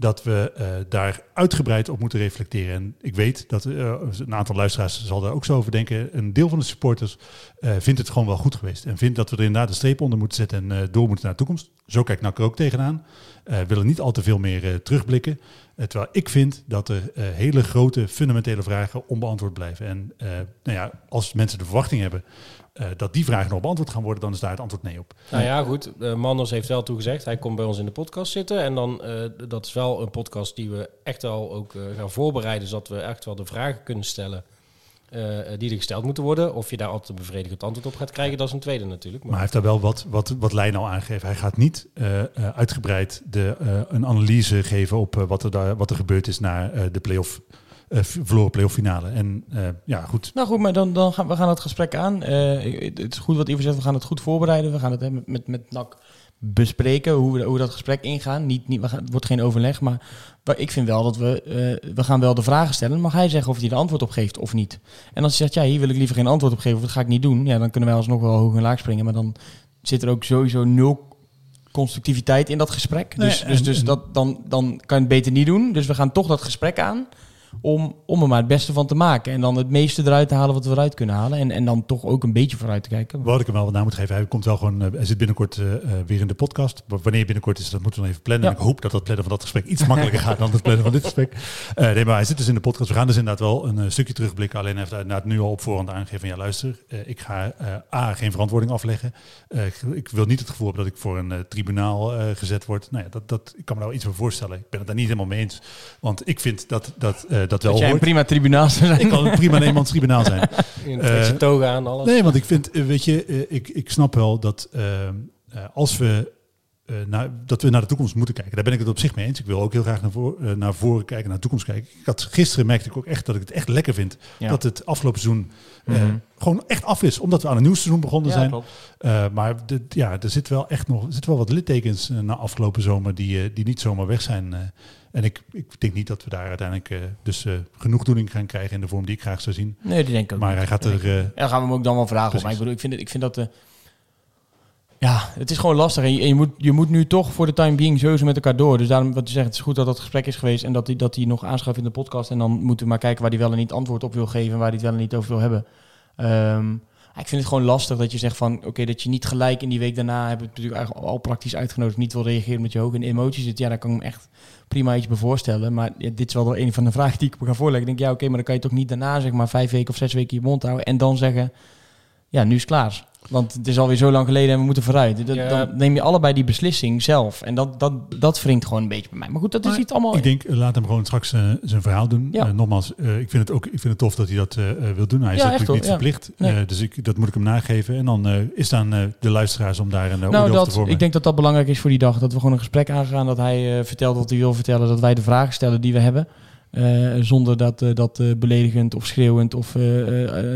D: dat we eh, daar uitgebreid op moeten reflecteren. En ik weet dat eh, een aantal luisteraars zal daar ook zo over denken. Een deel van de supporters eh, vindt het gewoon wel goed geweest. En vindt dat we er inderdaad een streep onder moeten zetten en door moeten naar de toekomst. Zo kijkt NAC er ook tegenaan. Willen niet al te veel meer terugblikken. Terwijl ik vind dat er hele grote fundamentele vragen onbeantwoord blijven. En nou ja, als mensen de verwachting hebben eh, dat die vragen nog beantwoord gaan worden, dan is daar het antwoord nee op.
C: Nou ja, goed. Uh, Manders heeft wel toegezegd. Hij komt bij ons in de podcast zitten. En dan, uh, dat is wel een podcast die we echt wel ook gaan voorbereiden. Zodat we echt wel de vragen kunnen stellen die er gesteld moeten worden. Of je daar altijd een bevredigend antwoord op gaat krijgen, dat is een tweede natuurlijk.
D: Maar, maar hij heeft daar wel wat, wat, wat lijn al aangegeven. Hij gaat niet uitgebreid de, een analyse geven op wat, er daar, wat er gebeurd is na de play-off uh, verloren playoff finale. En uh, ja, goed.
B: Nou goed, maar dan, dan gaan we gaan het gesprek aan. Uh, het is goed wat Ivo zegt, we gaan het goed voorbereiden. We gaan het hè, met, met, met NAC bespreken, hoe we, hoe we dat gesprek ingaan. Niet, niet, we gaan, het wordt geen overleg, maar, maar ik vind wel dat we... we gaan wel de vragen stellen. mag hij zeggen of hij er antwoord op geeft of niet. En als hij zegt, ja, hier wil ik liever geen antwoord op geven... of dat ga ik niet doen, ja, dan kunnen wij alsnog wel hoog en laag springen. Maar dan zit er ook sowieso nul constructiviteit in dat gesprek.
D: Nee,
B: dus
D: en-
B: dus, dus
D: en-
B: dat, dan, dan kan je het beter niet doen. Dus we gaan toch dat gesprek aan om, om er maar het beste van te maken. En dan het meeste eruit te halen wat we eruit kunnen halen. En, en dan toch ook een beetje vooruit te kijken.
D: Wat ik hem wel wat naam moet geven, hij komt wel gewoon, eh, hij zit binnenkort eh, eh, weer in de podcast. Wanneer binnenkort is, dat moeten we nog even plannen.
B: Ja.
D: Ik hoop dat dat plannen van dat gesprek iets makkelijker (laughs) gaat dan het plannen van dit gesprek. Nee, maar hij zit dus in de podcast. We gaan dus inderdaad wel een stukje terugblikken. Alleen heeft hij inderdaad nu al op voorhand aangegeven van ja, luister, ik ga A, geen verantwoording afleggen. Ik, ik wil niet het gevoel hebben dat ik voor een tribunaal gezet word. Nou ja, dat, dat, ik kan me daar wel iets voor voorstellen. Ik ben het daar niet helemaal mee eens. Want ik vind dat dat, dat wel
B: Dat jij een prima tribunaal zou zijn.
D: Ik kan prima een tribunaal zijn. (laughs)
C: In
D: Eh,
C: toga aan, alles.
D: Nee, want ik vind, eh, weet je, eh, ik, ik snap wel dat eh, eh, als we, eh, naar, dat we naar de toekomst moeten kijken. Daar ben ik het op zich mee eens. Ik wil ook heel graag naar, voor, eh, naar voren kijken, naar de toekomst kijken. Ik had, gisteren merkte ik ook echt dat ik het echt lekker vind
B: Ja.
D: dat het afgelopen seizoen eh,
B: Mhm.
D: gewoon echt af is. Omdat we aan een nieuw seizoen begonnen
B: Ja,
D: zijn. Eh, maar de, ja, er zit wel echt nog er zit wel wat littekens eh, na afgelopen zomer die, eh, die niet zomaar weg zijn. En ik, ik denk niet dat we daar uiteindelijk eh, dus eh, genoegdoening gaan krijgen in de vorm die ik graag zou zien.
B: Nee, die denk ik ook
D: Maar
B: niet.
D: hij gaat er...
B: ik.
D: eh,
B: dan gaan we hem ook dan wel vragen. op. Maar ik bedoel, ik vind, het, ik vind dat... ja, het is gewoon lastig. En je, en je, moet, je moet nu toch voor de time being sowieso met elkaar door. Dus daarom wat je zegt, het is goed dat dat gesprek is geweest... en dat hij dat hij nog aanschuift in de podcast. En dan moeten we maar kijken waar hij wel en niet antwoord op wil geven... en waar hij het wel en niet over wil hebben. Ehm, ik vind het gewoon lastig dat je zegt van... oké, dat je niet gelijk in die week daarna... we het natuurlijk eigenlijk al praktisch uitgenodigd... niet wil reageren omdat je hoog in emoties zit. Ja, daar kan ik me echt prima iets bij voorstellen. Maar dit is wel een van de (laughs) vragen die ik me ga voorleggen. Ik denk, ja, oké, maar dan kan je toch niet daarna zeg maar vijf weken of zes weken je mond houden... en dan zeggen, ja, nu is het klaar. Want het is alweer zo lang geleden en we moeten vooruit. Dat,
C: Ja.
B: Dan neem je allebei die beslissing zelf. En dat, dat, dat wringt gewoon een beetje bij mij. Maar goed, dat is iets allemaal...
D: Ik denk, eh, laat hem gewoon straks eh, zijn verhaal doen.
B: Ja.
D: Eh, nogmaals, ik vind het ook ik vind het tof dat hij dat wil doen. Hij is
B: Ja,
D: natuurlijk niet verplicht.
B: Nee.
D: Dus ik, dat moet ik hem nageven. En dan is het aan eh, de luisteraars om daar een
B: nou,
D: over te
B: dat,
D: vormen.
B: ik denk dat dat belangrijk is voor die dag. Dat we gewoon een gesprek aangaan. Dat hij vertelt wat hij wil vertellen. Dat wij de vragen stellen die we hebben. Eh, zonder dat eh, dat eh, beledigend of schreeuwend of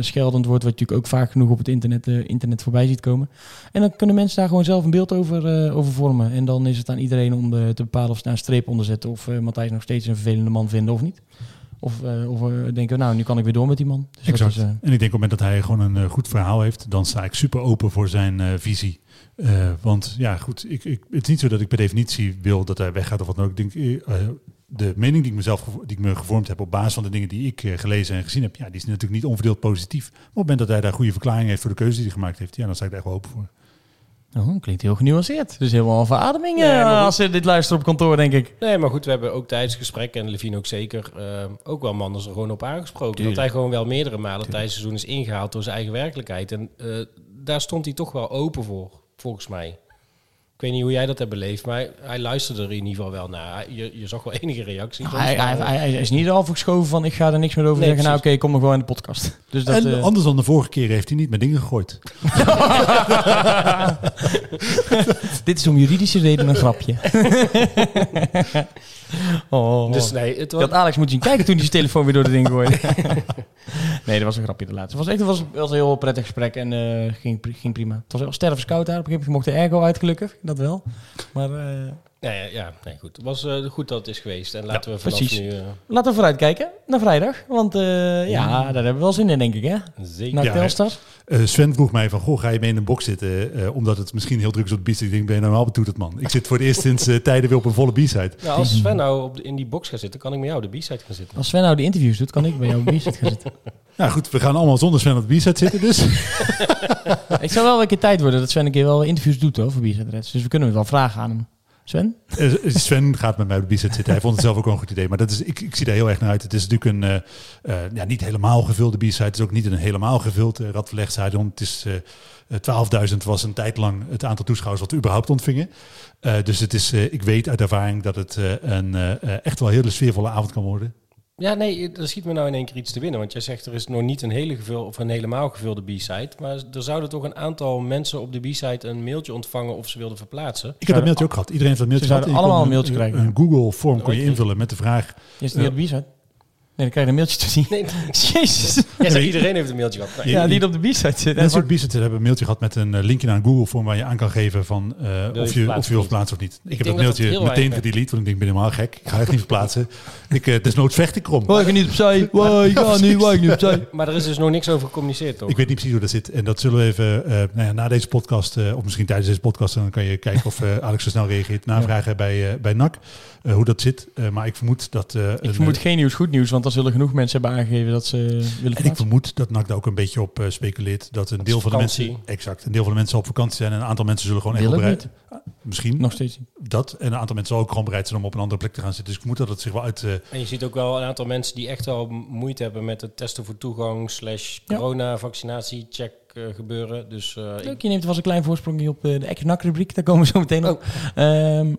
B: scheldend wordt. Wat je natuurlijk ook vaak genoeg op het internet, internet voorbij ziet komen. En dan kunnen mensen daar gewoon zelf een beeld over, over vormen. En dan is het aan iedereen om te bepalen of ze daar een streep onder zetten. Of Matthijs nog steeds een vervelende man vinden of niet. Of, of we denken, nou, nu kan ik weer door met die man. Dus
D: Exact.
B: is,
D: En ik denk op het moment dat hij gewoon een goed verhaal heeft, dan sta ik super open voor zijn visie. Want ja, goed, ik, ik, het is niet zo dat ik per definitie wil dat hij weggaat of wat dan ook. Ik denk, de mening die ik, mezelf, die ik me gevormd heb op basis van de dingen die ik eh, gelezen en gezien heb, ja, die is natuurlijk niet onverdeeld positief. Maar op het moment dat hij daar goede verklaring heeft voor de keuze die hij gemaakt heeft, ja, dan sta ik daar echt wel open voor.
B: oh, klinkt heel genuanceerd. Dus helemaal een verademing
C: Nee,
B: eh, als ze dit luisteren op kantoor, denk ik.
C: Nee, maar goed, we hebben ook tijdens het gesprek, en Levine ook zeker, eh, ook wel Manders er gewoon op aangesproken.
B: Tuurlijk.
C: Dat hij gewoon wel meerdere malen tijdens het seizoen is ingehaald door zijn eigen werkelijkheid. En eh, daar stond hij toch wel open voor, volgens mij. Ik weet niet hoe jij dat hebt beleefd, maar hij, hij luisterde er in ieder geval wel naar. Je, je zag wel enige reacties. soms,
B: Hij, hij,
C: maar-
B: hij, hij is niet al geschoven van ik ga er niks meer over
C: Nee,
B: zeggen. Nou oké, kom nog wel in de podcast. (laughs) Dus dat,
D: en
B: eh,
D: anders dan de vorige keer heeft hij niet met dingen gegooid. (laughs)
B: dit is om juridische redenen een grapje. (laughs) oh,
C: Dus nee, het was...
B: had Alex moeten zien kijken toen hij zijn telefoon weer door de ding gooide. (laughs) nee, dat was een grapje de laatste. Het was echt het was, het was een heel prettig gesprek en eh, ging, ging prima. Het was wel stervenskoud daar. Op een gegeven moment mocht de airco uit gelukkig. Dat wel. Maar eh,
C: Nee, ja, ja, nee, goed. Het was eh, goed dat het is geweest. En laten we vanaf
B: precies.
C: nu... eh,
B: Laten we vooruitkijken naar vrijdag. Want eh, ja, daar hebben we wel zin in, denk ik, hè?
C: zeker.
B: Naar
D: Ja,
B: Telstar.
D: Eh, Sven vroeg mij van, goh, ga je mee in een box zitten? eh, omdat het misschien heel druk is op de B-side. Ik denk, ben je nou normaal betoeterd, man? Ik zit voor het eerst sinds tijden weer op een volle B-side.
C: Nou, als Sven nou op de- in die box gaat zitten, kan ik met jou de B-side gaan zitten.
B: Als Sven nou de interviews doet, kan ik bij jou op B-set gaan zitten. (laughs)
D: Nou goed, we gaan allemaal zonder Sven op de B-side zitten dus. (laughs)
B: Ik zou wel een keer tijd worden dat Sven een keer wel interviews doet hoor, voor Reds. Dus we kunnen het wel vragen aan hem. Sven?
D: Eh, Sven gaat met mij op de B-side zitten. Hij vond het zelf ook wel een goed idee. Maar dat is, ik, ik zie daar heel erg naar uit. Het is natuurlijk een eh, eh, ja, niet helemaal gevulde B-side. Het is ook niet een helemaal gevuld uh, Radverlegd stadion. Het is eh, 12.000 was een tijd lang het aantal toeschouwers wat we überhaupt ontvingen. Eh, dus het is, eh, ik weet uit ervaring dat het eh, een eh, echt wel hele sfeervolle avond kan worden.
C: Ja, nee, er schiet me nou in één keer iets te winnen. Want jij zegt er is nog niet een hele gevul, of een helemaal gevulde B-side. Maar er zouden toch een aantal mensen op de B-side een mailtje ontvangen of ze wilden verplaatsen.
D: Ik heb dat mailtje ook gehad. Iedereen heeft dat mailtje
B: Ze
D: gehad.
B: allemaal een mailtje
D: Een
B: krijgen.
D: Google form kon je invullen met de vraag.
B: Is niet op de B-set? Nee, dan krijg je een mailtje te zien.
C: Nee, (laughs)
B: Jezus.
C: jij zegt, iedereen heeft een mailtje gehad. Nou,
B: Ja, die op de B-set zit.
D: Mensen op B-side hebben een mailtje gehad met een eh, linkje naar een Google form waar je aan kan geven van eh,
C: je
D: of, je, of je wil
C: of
D: verplaatsen of niet. Ik, heb dat
C: het
D: mailtje meteen gedelete, want ik denk, ik ben helemaal gek. Ik ga echt niet verplaatsen. ik, eh, desnoods vecht ik erom.
B: Oh, ik ga niet opzij. (laughs) Ik ga nu, oh, ik niet opzij. (laughs)
C: Maar er is dus nog niks over gecommuniceerd, toch?
D: Ik weet niet precies hoe dat zit. En dat zullen we even, eh, nou ja, na deze podcast, eh, of misschien tijdens deze podcast, dan kan je kijken of eh, Alex zo snel reageert. Navragen bij, eh, bij NAC, hoe dat zit. Eh, maar ik vermoed dat... eh,
B: Ik
D: een,
B: vermoed geen nieuws, goed nieuws, want dan zullen genoeg mensen hebben aangegeven dat ze willen
D: En ik vermoed dat NAC daar ook een beetje op eh, speculeert. Dat een deel van de mensen... Exact. Een deel van de mensen op vakantie zijn. En een aantal mensen zullen gewoon echt bereid...
B: niet.
D: Misschien
B: Nog steeds niet.
D: dat. En een aantal mensen zullen ook gewoon bereid zijn om op een andere plek te gaan zitten. Dus ik vermoed dat het zich wel uit... eh,
C: En je ziet ook wel een aantal mensen die echt wel moeite hebben met het testen voor toegang slash
B: Ja.
C: corona vaccinatie check eh, gebeuren. Dus eh, ik-
B: Leuk, je neemt vast een klein voorsprongje op de Ex-NAC-rubriek. Daar komen we zo meteen op.
C: Oh.
B: Ehm,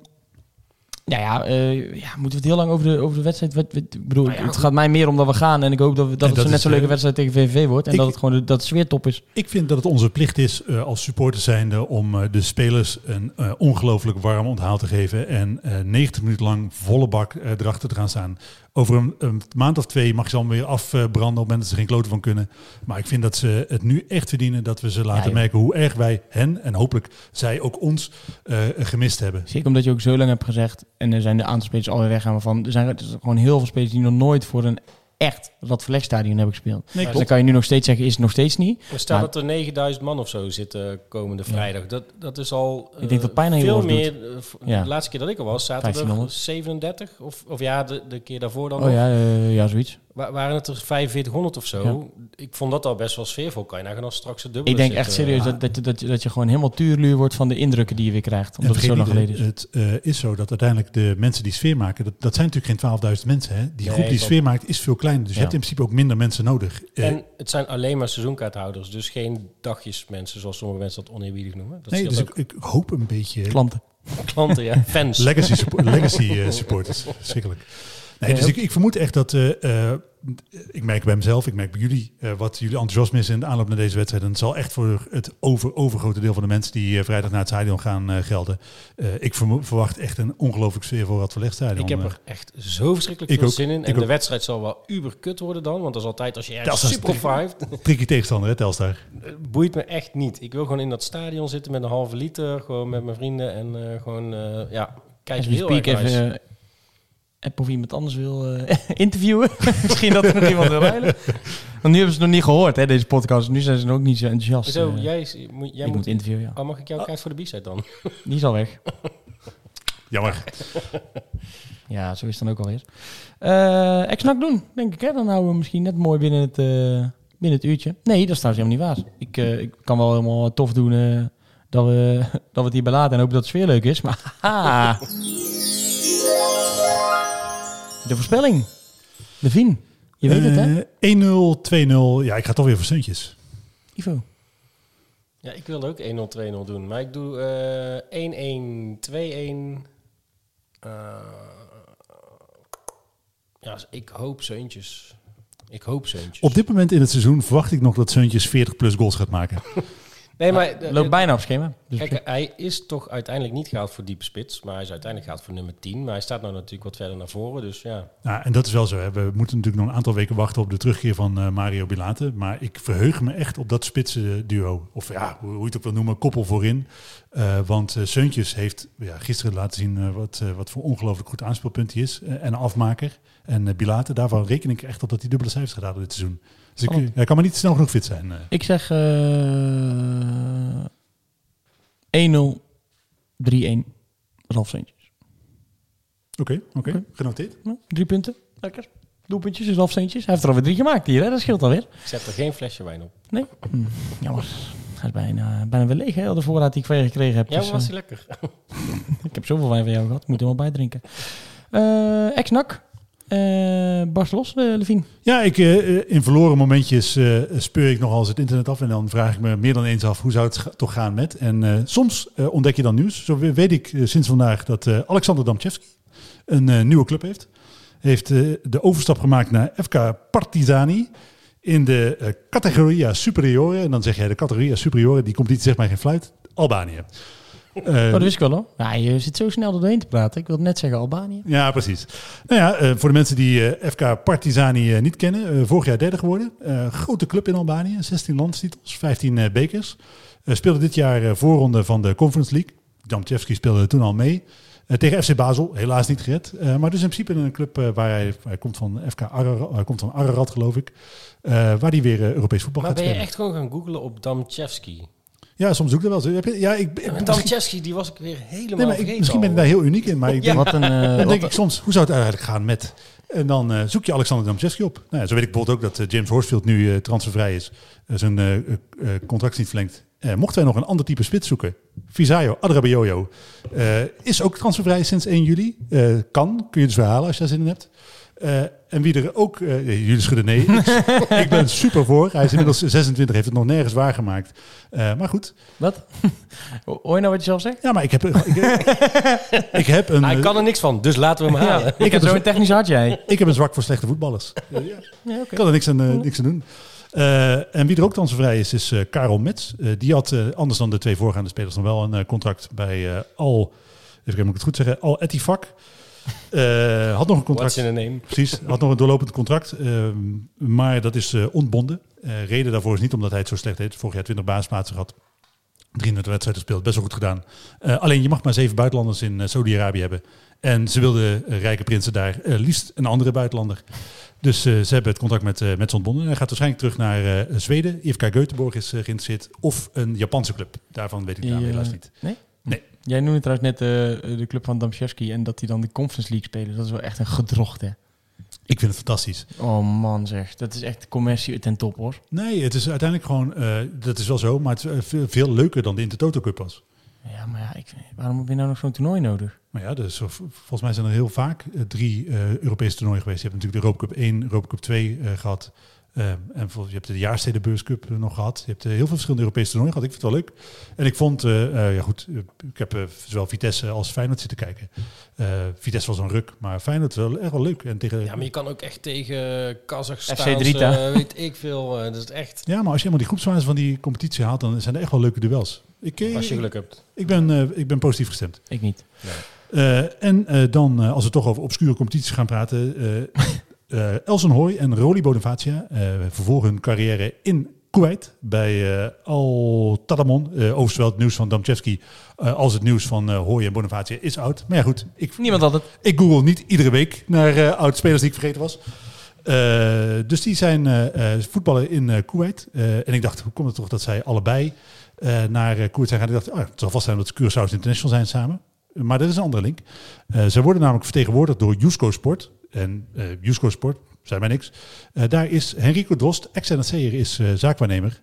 B: nou ja, eh, ja, moeten we het heel lang over de, over de wedstrijd... Wat, wat- ik bedoel,
C: Nou ja,
B: het gaat mij meer om dat we gaan. En ik hoop dat, we, dat het
D: dat
B: zo net zo'n leuke
D: eh,
B: wedstrijd tegen VVV wordt. En
D: ik-
B: dat het gewoon de, dat het sfeer top is.
D: Ik vind dat het onze plicht is eh, als supporters zijnde om eh, de spelers een ongelooflijk warm onthaal te geven. En eh 90 minuten lang volle bak eh, erachter te gaan staan. Over een, een maand of twee mag ze allemaal weer afbranden op het moment dat ze geen kloten van kunnen. Maar ik vind dat ze het nu echt verdienen dat we ze laten merken hoe erg wij hen en hopelijk zij ook ons eh, gemist hebben.
B: Zeker omdat je ook zo lang hebt gezegd. En er zijn de aantal spelers alweer weggaan waarvan... Er zijn er gewoon heel veel spelers die nog nooit voor een echt Radverlegstadion hebben gespeeld.
D: Nee,
B: Dus dan kan je nu nog steeds zeggen, is het nog steeds niet.
C: Stel
B: Maar-
C: dat er 9000 man of zo zitten komende vrijdag. Dat, dat is al
B: Ik denk dat bijna
C: veel
B: heel
C: meer. eh,
B: Ja.
C: De laatste keer dat ik er was, zaten er
B: 1500.
C: 37. Of, of ja, de, de keer daarvoor dan
B: Oh
C: nog.
B: ja, eh, ja zoiets.
C: Wa- waren het er 4500 of zo?
B: Ja.
C: Ik vond dat al best wel sfeervol. Kan je nagaan als straks het dubbele
B: Ik denk echt
C: eh,
B: serieus dat, dat, dat, dat je gewoon helemaal tuurluur wordt van de indrukken die je weer krijgt.
D: En
B: Omdat het zo lang
D: vergeet
B: geleden is.
D: het eh, is zo dat uiteindelijk de mensen die sfeer maken, dat, dat zijn natuurlijk geen 12.000 mensen. Hè? Die
C: Nee,
D: groep die sfeer maakt is veel kleiner. Dus je hebt in principe ook minder mensen nodig. Eh,
C: En het zijn alleen maar seizoenkaarthouders. Dus geen dagjesmensen, zoals sommige mensen dat oneerbiedig noemen. Dat
D: nee, dus
C: ook.
D: ik, ik hoop een beetje
B: Klanten.
C: klanten, ja. Fans. (laughs)
D: legacy, suppo- legacy supporters. Verschrikkelijk. Nee, dus ik, ik vermoed echt dat... eh, eh, ik merk bij mezelf, ik merk bij jullie... eh, wat jullie enthousiasme is in de aanloop naar deze wedstrijd. En het zal echt voor het over, overgrote deel van de mensen... die vrijdag naar het stadion gaan eh, gelden. Eh, ik verwacht echt een ongelooflijk sfeer voor het verlegd stadion.
C: Ik heb er echt zo verschrikkelijk
D: Ik
C: veel
D: ook.
C: zin in. En de wedstrijd zal wel uber kut worden dan. Want dat is altijd als je ergens super vijft. (laughs)
D: Tricky tegenstander, hè, Telstar.
C: boeit me echt niet. Ik wil gewoon in dat stadion zitten met een halve liter. Gewoon met mijn vrienden. En eh, gewoon, eh, ja, kijk heel
B: speak
C: erg
B: even app of iemand anders wil eh, (laughs) interviewen. (laughs) Misschien dat er nog iemand wil rijden. Want nu hebben ze het nog niet gehoord, hè, deze podcast. Nu zijn ze nog niet zo enthousiast.
C: Zo,
B: eh.
C: jij, is- moet, jij
B: ik moet
C: moet...
B: interviewen, ja.
C: Oh, mag ik jou kijken voor de b-side dan? (laughs)
B: Die is al weg.
D: Jammer.
B: Ja, zo is het dan ook alweer. Eh Ex-NAC doen, denk ik. Hè? Dan houden we misschien net mooi binnen het, eh, binnen het uurtje. Nee, dat is trouwens helemaal niet waar. Ik, eh, ik kan wel helemaal tof doen eh, dat, we, dat we het hierbij laten en hopen dat de sfeer leuk is. Maar haha. De voorspelling. De Vien. Je weet het, hè?
D: Eh, 1-0, 2-0. Ja, ik ga toch weer voor Suntjes.
B: Ivo.
C: Ja, ik wilde ook 1-0, 2-0 doen. Maar ik doe eh 1-1, 2-1. Eh, ja, ik hoop Zeuntjes. Ik hoop Zeuntjes.
D: Op dit moment in het seizoen verwacht ik nog dat Suntjes 40 plus goals gaat maken. (laughs)
C: Nee, maar... eh,
B: Loopt bijna op schema. Dus
C: Kijk, hij is toch uiteindelijk niet gehaald voor diepe spits. Maar hij is uiteindelijk gehaald voor nummer 10. Maar hij staat nou natuurlijk wat verder naar voren. Dus ja.
D: Nou, en dat is wel zo. Hè. We moeten natuurlijk nog een aantal weken wachten op de terugkeer van eh, Mario Bilate. Maar ik verheug me echt op dat spitse duo. Of ja, hoe hoe je het ook wil noemen, koppel voorin. Eh, want eh Seuntjes heeft ja, gisteren laten zien eh, wat, eh, wat voor ongelooflijk goed aanspeelpunt hij is. eh, en een afmaker. En uh, Bilate, daarvan reken ik echt op dat hij dubbele cijfers gaat halen dit seizoen. Dus ik, hij kan maar niet snel genoeg fit zijn. eh.
B: Ik zeg eh 1-0, 3-1, Ralf Seentjes.
D: Oké, oké, genoteerd.
B: Drie punten, lekker. Doelpuntjes, dus Ralf Seentjes. Hij heeft er alweer drie gemaakt hier, hè? dat scheelt alweer.
C: Ik zet er geen flesje wijn op.
B: Nee? Hm, jammer. Hij is bijna, bijna weer leeg, hè, de voorraad die ik van je gekregen heb.
C: Ja,
B: Dus,
C: was
B: eh,
C: hij lekker? (laughs)
B: ik heb zoveel wijn van jou gehad, ik moet er wel bij drinken. Eh Eh Bas Los.
D: Ja, ik, eh, eh, in verloren momentjes eh, speur ik nogal eens het internet af. En dan vraag ik me meer dan eens af, hoe zou het toch gaan met? En soms ontdek je dan nieuws. Zo we- weet ik sinds vandaag dat Alexander Damchevski een nieuwe club heeft. Heeft de overstap gemaakt naar FK Partizani in de Categoria Superiore. En dan zeg jij, de Categoria Superiore, die niet, zeg maar geen fluit. Albanië. (laughs) Eh,
B: Oh, dat wist ik wel hoor. Ja, je zit zo snel doorheen te praten. Ik wilde net zeggen Albanië.
D: ja, precies. Nou ja, eh, voor de mensen die eh, FK Partizani eh, niet kennen, eh, vorig jaar derde geworden. Eh, grote club in Albanië, 16 landstitels, 15 eh, bekers. Eh, speelde dit jaar eh, voorronde van de Conference League. Damchevski speelde toen al mee. Tegen FC Basel, helaas niet gered. Eh, maar dus in principe een club waar hij, hij komt van FK Ararat, hij komt van Ararat geloof ik. eh, waar hij weer Europees voetbal
C: Maar
D: gaat
C: ben je
D: spelen.
C: echt gewoon gaan googlen op Damchevski?
D: Ja, soms zoek ik dat wel. eens. Je- Ja, ik, ik-
C: die was ik weer helemaal
D: nee, maar ik-
C: vergeten.
D: misschien ben ik daar heel uniek in. Maar ik denk,
B: Wat een... eh,
D: Dan
B: wat
D: denk ik soms, hoe zou het eigenlijk gaan met... En dan eh, zoek je Alexander Damczewski op. Nou ja, zo weet ik bijvoorbeeld ook dat eh, James Horsfield nu eh, transfervrij is. Zijn eh, eh, eh, contract is niet verlengd. Eh, mochten wij nog een ander type spits zoeken, Visayo Adrabioyo eh is ook transfervrij sinds 1 juli. Eh, kan, kun je dus verhalen als je daar zin in hebt. Eh, en wie er ook, eh, jullie schudden nee, ik, (laughs) ik ben super voor. Hij is inmiddels 26, heeft het nog nergens waargemaakt. Eh, maar goed,
B: Wat? (laughs) Hoor je nou wat je zelf zegt?
D: ja, maar ik heb, ik, ik (laughs) heb een,
C: Hij kan er niks van, dus laten we hem halen.
B: ik heb zo'n technisch hart jij.
D: ik heb een zwak voor slechte voetballers.
B: Ja,
D: Ik
B: oké.
D: kan er niks aan, niks aan doen. Eh, en wie er ook transfervrij is, is eh, Karel Mets. Eh, die had, eh, anders dan de twee voorgaande spelers, nog wel een contract bij eh, Al... Even kijken, moet ik het goed zeggen? Al Etifak. Eh had nog een contract.
C: What's in a name?
D: Precies, had nog een doorlopend contract. ehm, maar dat is eh, ontbonden. Eh, reden daarvoor is niet omdat hij het zo slecht deed. Vorig jaar 20 basisplaatsen gehad. 23 wedstrijden gespeeld, best wel goed gedaan. Eh, alleen je mag maar zeven buitenlanders in eh, Saudi-Arabië hebben. En ze wilden rijke prinsen daar eh, liefst een andere buitenlander. Dus eh, ze hebben het contract met, eh met ze ontbonden. En hij gaat waarschijnlijk terug naar eh, Zweden. IFK Göteborg is geïnteresseerd. Of een Japanse club. Daarvan weet ik de naam
B: Die, eh,
D: helaas niet.
B: Nee? Jij noemde trouwens net eh, de club van Damszewski en dat die dan de Conference League spelen. Dat is wel echt een gedrocht, hè?
D: Ik vind het fantastisch.
B: Oh man zeg, dat is echt commercie ten top hoor.
D: Nee, het is uiteindelijk gewoon... eh, dat is wel zo, maar het is eh, veel, veel leuker dan de Intertoto Cup was.
B: Ja, maar ja, ik, waarom heb je nou nog zo'n toernooi nodig?
D: Maar ja, dus volgens mij zijn er heel vaak drie Europese toernooien geweest. Je hebt natuurlijk de Europa Cup 1, Europa Cup 2 eh, gehad. Eh, en je hebt de Jaarstedenbeurs Cup eh, nog gehad. Je hebt eh, heel veel verschillende Europese toernooien gehad. Ik vind het wel leuk. En ik vond, eh, eh, ja goed, ik heb eh, zowel Vitesse als Feyenoord zitten kijken. Eh, Vitesse was een ruk, maar Feyenoord wel echt wel leuk. En tegen,
C: Ja, maar je kan ook echt tegen Kazachstan,
B: FC Drita.
C: weet ik veel. eh, dat is echt,
D: ja, maar als je helemaal die groepsfase van die competitie haalt, dan zijn er echt wel leuke duels. Ik,
C: als je geluk hebt.
D: ik, ben, eh, ik ben positief gestemd.
B: Ik niet.
D: Eh, en eh, dan, als we toch over obscure competities gaan praten. (laughs) eh eh Elsen Hooy en Roli Bonavacia eh vervolgen hun carrière in Kuwait bij eh Al Tadamon. Eh overigens wel het nieuws van Damchevski eh, als het nieuws van Hooy en Bonavacia is oud. Maar ja goed, ik,
B: Niemand had het.
D: ik google niet iedere week naar eh oud spelers die ik vergeten was. Dus die zijn voetballen in Kuwait. En ik dacht, hoe komt het toch dat zij allebei naar Kuwait zijn gaan? Ik dacht, oh, het zal vast zijn dat ze Curaçao International zijn samen. Maar er is een andere link. Ze worden namelijk vertegenwoordigd door Jusco Sport. En Jusco Sport, zei mij niks. Eh, daar is Henrico Drost, ex-NAC'er, is eh, zaakwaarnemer.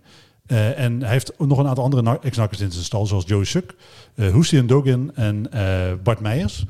D: En hij heeft nog een aantal andere na- ex-nakkers in zijn stal, zoals Joey Suk, uh, Hussein Dogan en Bart Meijers.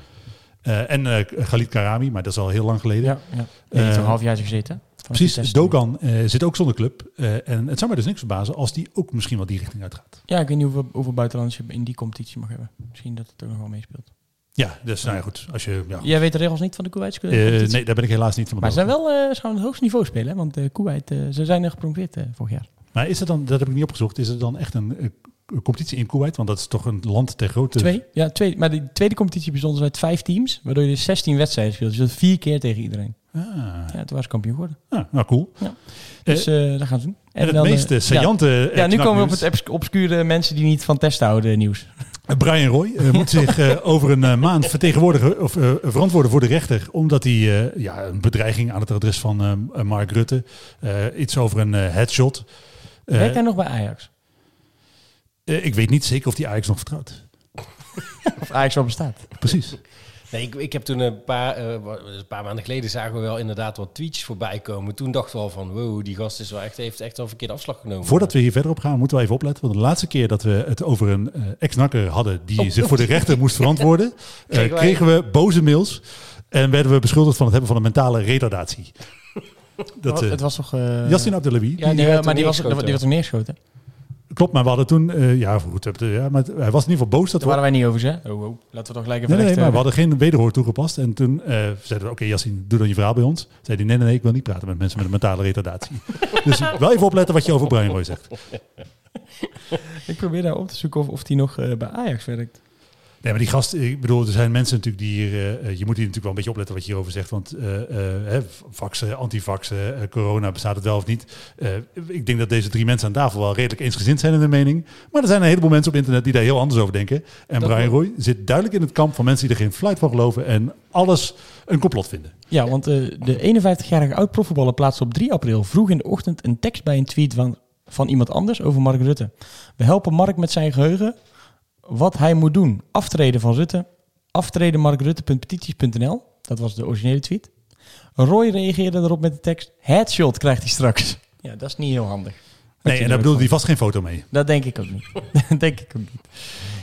D: En eh Khalid Karami, maar dat is al heel lang geleden.
B: Ja, ja. Die heeft een half jaar gezeten.
D: Precies. Dogan zit ook zonder club. En het zou mij dus niks verbazen als die ook misschien wel die richting uitgaat.
B: Ja, ik weet niet hoeveel, hoeveel buitenlanders je in die competitie mag hebben. Misschien dat het ook nog wel meespeelt.
D: Ja, dus nou ja, goed. Als je, ja.
B: Jij weet de regels niet van de Kuwaitse
D: Eh,
B: competitie?
D: nee, daar ben ik helaas niet van
B: Maar ze zijn wel eh, ze gaan het hoogste niveau spelen, hè? want eh Kuwait, eh, ze zijn er gepromoveerd eh, vorig jaar.
D: Maar is het dan, dat heb ik niet opgezocht, is het dan echt een eh, competitie in Kuwait? Want dat is toch een land ter grootte.
B: Twee? Ja, twee. Maar de tweede competitie bestond dus uit vijf teams, waardoor je dus 16 wedstrijden speelt. Dus dat vier keer tegen iedereen.
D: Ah,
B: Ja, toen was kampioen geworden.
D: ah, nou cool.
B: Dus eh dat gaan ze doen.
D: En, het
B: dan, eh,
D: meest eh,
B: ja.
D: saillante
B: Ja, nu komen we op
D: het
B: het obs- obscure mensen die niet van testen houden nieuws.
D: Brian Roy eh, moet (laughs) zich eh, over een eh, maand vertegenwoordigen of eh, verantwoorden voor de rechter, omdat hij eh, ja, een bedreiging aan het adres van eh, Mark Rutte, eh, iets over een eh, headshot. Eh,
B: Werkt hij nog bij Ajax?
D: eh, ik weet niet zeker of die Ajax nog vertrouwt. (laughs)
B: Of Ajax al bestaat?
D: Precies.
C: Nee, ik, ik heb toen een paar, eh, een paar maanden geleden zagen we wel inderdaad wat tweets voorbij komen. Toen dachten we al van, wow, die gast is wel echt, heeft echt wel een verkeerde afslag genomen.
D: Voordat we hier verder op gaan, moeten we even opletten. Want de laatste keer dat we het over een eh, ex-nakker hadden die
C: Oh.
D: zich voor de rechter moest (laughs) verantwoorden, eh,
C: Kregen wij-
D: kregen we boze mails en werden we beschuldigd van het hebben van een mentale retardatie. (laughs) Dat,
B: het was toch... eh
D: Yassine Abdelawi,
C: Ja, die
B: die,
C: werd
B: maar die was, die, was toen neergeschoten.
D: Klopt, maar we hadden toen, eh, ja goed, ja, maar hij was in ieder geval boos dat
B: Daar
D: we
B: waren wij niet over, hè? Oh, oh. Laten we toch gelijk even
D: Nee, nee, maar we hadden geen wederhoor toegepast. En toen eh, zeiden we, oké Yassine, doe dan je verhaal bij ons. Zei hij, nee, nee, nee, ik wil niet praten met mensen met een mentale retardatie. (laughs) dus wel even opletten wat je over Brian Roy zegt.
B: Ik probeer daar op te zoeken of, of die nog eh, bij Ajax werkt.
D: Nee, maar die gast, ik bedoel, er zijn mensen natuurlijk die hier, eh, eh, je moet hier natuurlijk wel een beetje opletten wat je hierover zegt. Want eh eh, hè, vaxen, antivaxen, corona, bestaat het wel of niet? Ik denk dat deze drie mensen aan tafel wel redelijk eensgezind zijn in de mening. Maar er zijn een heleboel mensen op internet die daar heel anders over denken. En
C: Dat
D: Brian. Roy zit duidelijk in het kamp van mensen die er geen fluit van geloven en alles een complot vinden.
B: Ja, want de 51-jarige oud-profvoetballer plaatste op 3 april vroeg in de ochtend een tekst bij een tweet van, van iemand anders over Mark Rutte. We helpen Mark met zijn geheugen wat hij moet doen. Aftreden van Rutte. Aftreden markrutte.petities.nl. Dat was de originele tweet. Roy reageerde erop met de tekst: Headshot krijgt hij straks. Ja, dat is niet heel handig.
D: Nee, en daar bedoelde hij vast geen foto mee.
B: Dat denk ik ook niet. dat (laughs) denk ik ook niet.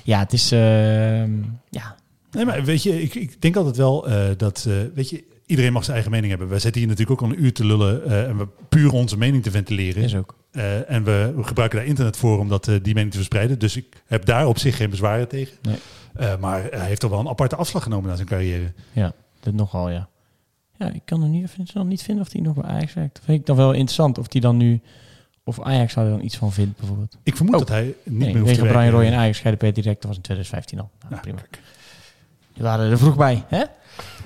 B: Ja, het is. ehm, ja,
D: Nee, maar weet je, ik, ik denk altijd wel eh, dat, eh, weet je, iedereen mag zijn eigen mening hebben. Wij zitten hier natuurlijk ook al een uur te lullen eh, en we puur onze mening te ventileren.
B: is ook.
D: Eh, en we, we gebruiken daar internet voor om dat, eh, die mening te verspreiden. Dus ik heb daar op zich geen bezwaren tegen.
B: Nee.
D: Maar hij heeft toch wel een aparte afslag genomen na zijn carrière.
B: Ja, dat nogal, ja. Ja, ik kan er nu even niet vinden of hij nog bij Ajax werkt. Dat vind ik dan wel interessant of die dan nu... Of Ajax zou er dan iets van vindt, bijvoorbeeld.
D: Ik vermoed
B: Oh.
D: dat hij niet
B: Nee,
D: meer hoeft te
B: Brian. Roy en Ajax scheiden per direct. Dat was in 2015 al. Nou,
D: Nou,
B: prima.
D: kijk.
B: Die waren er vroeg bij, hè?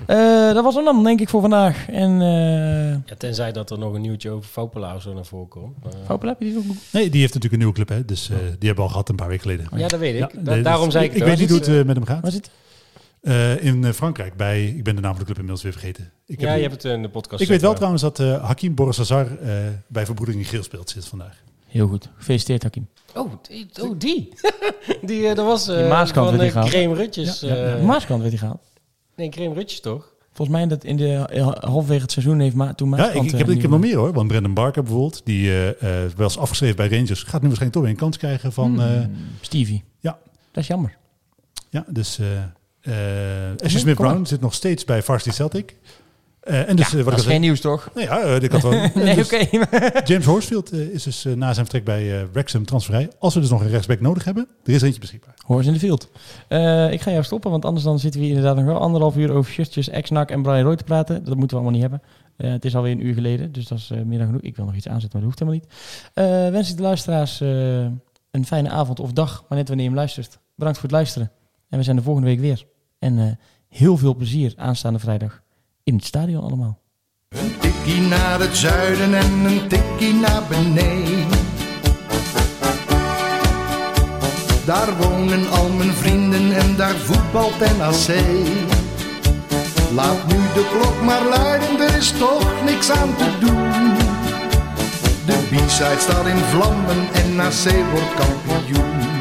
B: Eh, dat was hem dan, denk ik, voor vandaag. En eh
C: Ja, tenzij dat er nog een nieuwtje over Fopela of zo naar voren komt. Maar-
B: Fopel, heb je die?
D: Nee, die heeft natuurlijk een nieuwe club, hè? dus eh, die hebben we al gehad een paar weken geleden.
C: ja, dat weet ik.
D: Ja,
C: Da-
D: nee,
C: daarom
D: dus
C: zei ik het
D: Ik weet niet hoe het met hem gaat.
B: Waar zit
D: Eh, in Frankrijk, bij, ik ben de naam van de club inmiddels weer vergeten. Ik,
C: ja,
D: heb-
C: je hebt het in de podcast
D: ik weet wel trouwens dat eh, Hakim Borisazar eh bij Verbroedering in Geel speelt sinds vandaag.
B: Heel goed. Gefeliciteerd, Hakim.
C: Ja. Oh, die, oh, die. (laughs) die eh, dat was eh
B: Die Maaskant
C: van
B: werd
C: eh,
B: die.
C: Creme Rutjes.
B: Ja,
C: eh,
B: de Maaskant werd hij gehaald.
C: nee, Creme Rutjes toch?
B: Volgens mij dat in de eh, halverwege het seizoen heeft Ma toen
D: Ja,
B: Maaskant...
D: ik, ik, heb,
B: eh,
D: ik heb nog meer hoor. Want Brendan Barker bijvoorbeeld, die eh eh wel eens afgeschreven bij Rangers, gaat nu waarschijnlijk toch weer een kans krijgen van... eh,
B: Hmm, Stevie.
D: ja.
B: Dat is jammer.
D: ja, dus eh eh Ashley
B: maar,
D: Smith
B: kom
D: Brown zit nog steeds bij Varsity Celtic. Eh, en dus, eh, wat
B: dat
D: ik
B: is geen nieuws, toch?
D: nou ja, eh, ik had wel. (laughs)
B: Nee,
D: dus
B: oké.
D: James Horsfield is dus na zijn vertrek bij Wrexham transfervrij. Als we dus nog een rechtsback nodig hebben, er is eentje beschikbaar.
B: Hoor in de field. Eh, ik ga jou stoppen, want anders dan zitten we hier inderdaad nog wel anderhalf uur over shirtjes, ex-nak en Brian Roy te praten. Dat moeten we allemaal niet hebben. Eh, het is alweer een uur geleden, dus dat is eh, meer dan genoeg. Ik wil nog iets aanzetten, maar dat hoeft helemaal niet. Eh, wens ik de luisteraars eh, een fijne avond of dag, maar net wanneer je hem luistert. Bedankt voor het luisteren. En we zijn de volgende week weer. En eh, heel veel plezier aanstaande vrijdag in het stadion allemaal.
A: Een tikkie naar het zuiden en een tikkie naar beneden. Daar wonen al mijn vrienden en daar voetbalt NAC. Laat nu de klok maar luiden, er is toch niks aan te doen. De B-side staat in vlammen en NAC wordt kampioen.